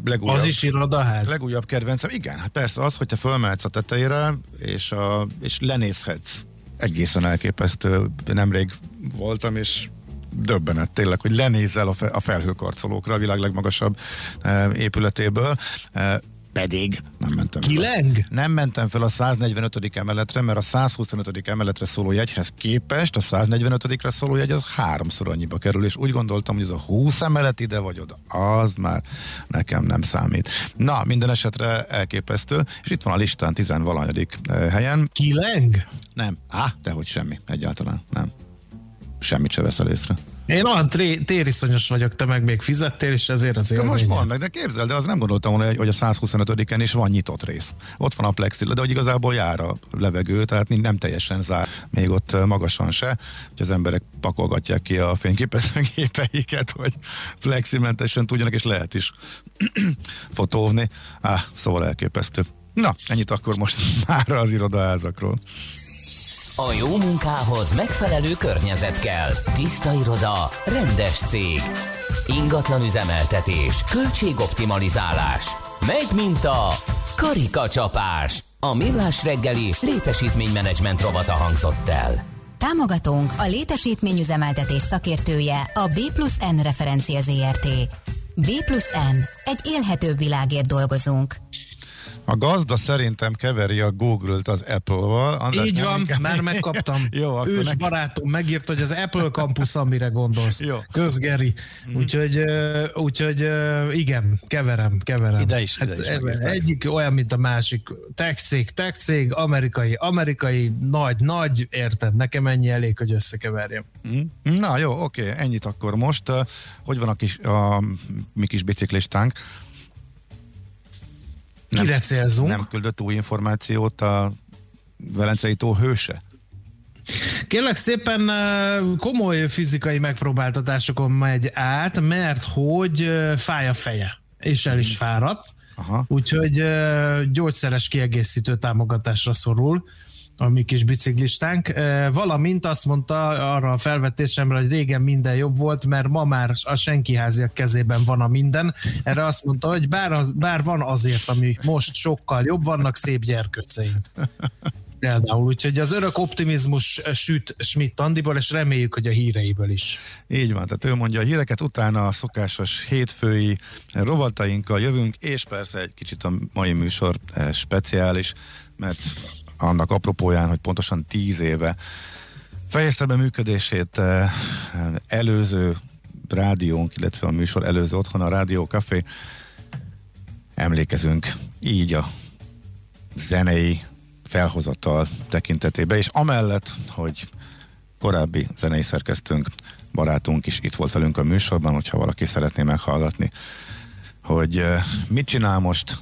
Speaker 4: legújabb, az is irodaház?
Speaker 3: Legújabb kedvencem. Igen, hát persze az, hogy te fölmehetsz a tetejére, és, a, és lenézhetsz. Egészen elképesztő. Nemrég voltam, és döbbenet tényleg, hogy lenézel a felhőkarcolókra a világ legmagasabb épületéből pedig nem mentem
Speaker 4: Kileng?
Speaker 3: Fel. Nem mentem fel a 145. emeletre, mert a 125. emeletre szóló jegyhez képest a 145-re szóló jegy az háromszor annyiba kerül, és úgy gondoltam, hogy ez a 20 emelet ide vagy oda, az már nekem nem számít. Na, minden esetre elképesztő, és itt van a listán 10 valanyadik eh, helyen.
Speaker 4: Kileng?
Speaker 3: Nem. Á, dehogy semmi, egyáltalán nem. Semmit se veszel észre.
Speaker 4: Én olyan tré- tériszonyos vagyok, te meg még fizettél, és ezért az élmény.
Speaker 3: Most meg, de képzeld, de az nem gondoltam volna, hogy a 125-en is van nyitott rész. Ott van a plexi, de hogy igazából jár a levegő, tehát nem teljesen zár, még ott magasan se, hogy az emberek pakolgatják ki a fényképezőgépeiket, hogy pleximentesen tudjanak, és lehet is fotóvni. Ah, szóval elképesztő. Na, ennyit akkor most már az irodaházakról.
Speaker 1: A jó munkához megfelelő környezet kell. Tiszta iroda, rendes cég. Ingatlan üzemeltetés, költségoptimalizálás. Megy mint a karikacsapás. A millás reggeli létesítménymenedzsment rovata hangzott el.
Speaker 8: Támogatónk a létesítményüzemeltetés szakértője a B plusz N referencia ZRT. B plusz N. Egy élhetőbb világért dolgozunk.
Speaker 3: A gazda szerintem keveri a Google-t az Apple-val.
Speaker 4: András, Így van, inkább... már megkaptam. Jó, Ős neki... barátom megírt, hogy az Apple Campus, amire gondolsz. Jó. Közgeri. Mm. Úgyhogy, úgyhogy igen, keverem, keverem.
Speaker 3: Ide is, ide hát, is
Speaker 4: Egyik olyan, mint a másik. Tech cég, tech cég, amerikai, amerikai, nagy, nagy, érted? Nekem ennyi elég, hogy összekeverjem.
Speaker 3: Mm. Na jó, oké, ennyit akkor most. Hogy van a kis, a mi kis biciklistánk?
Speaker 4: Nem, Kire célzunk?
Speaker 3: Nem küldött új információt a Velencei tó hőse?
Speaker 4: Kérlek szépen komoly fizikai megpróbáltatásokon megy át, mert hogy fáj a feje, és el is hmm. fáradt. Aha. Úgyhogy gyógyszeres kiegészítő támogatásra szorul a mi kis biciklistánk, valamint azt mondta arra a felvetésemre, hogy régen minden jobb volt, mert ma már a senki háziak kezében van a minden. Erre azt mondta, hogy bár, az, bár van azért, ami most sokkal jobb, vannak szép gyerkőceink. Például, úgyhogy az örök optimizmus süt Schmidt Andiból, és reméljük, hogy a híreiből is.
Speaker 3: Így van, tehát ő mondja a híreket, utána a szokásos hétfői rovatainkkal jövünk, és persze egy kicsit a mai műsor speciális, mert annak apropóján, hogy pontosan tíz éve fejezte be működését eh, előző rádiónk, illetve a műsor előző otthon a Rádió Café. Emlékezünk így a zenei felhozatal tekintetében, és amellett, hogy korábbi zenei szerkesztőnk, barátunk is itt volt velünk a műsorban, hogyha valaki szeretné meghallgatni, hogy eh, mit csinál most,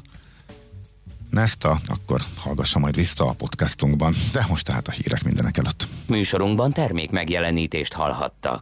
Speaker 3: Nesta, akkor hallgassa majd vissza a podcastunkban, de most tehát a hírek mindenek előtt.
Speaker 1: Műsorunkban termék megjelenítést hallhattak.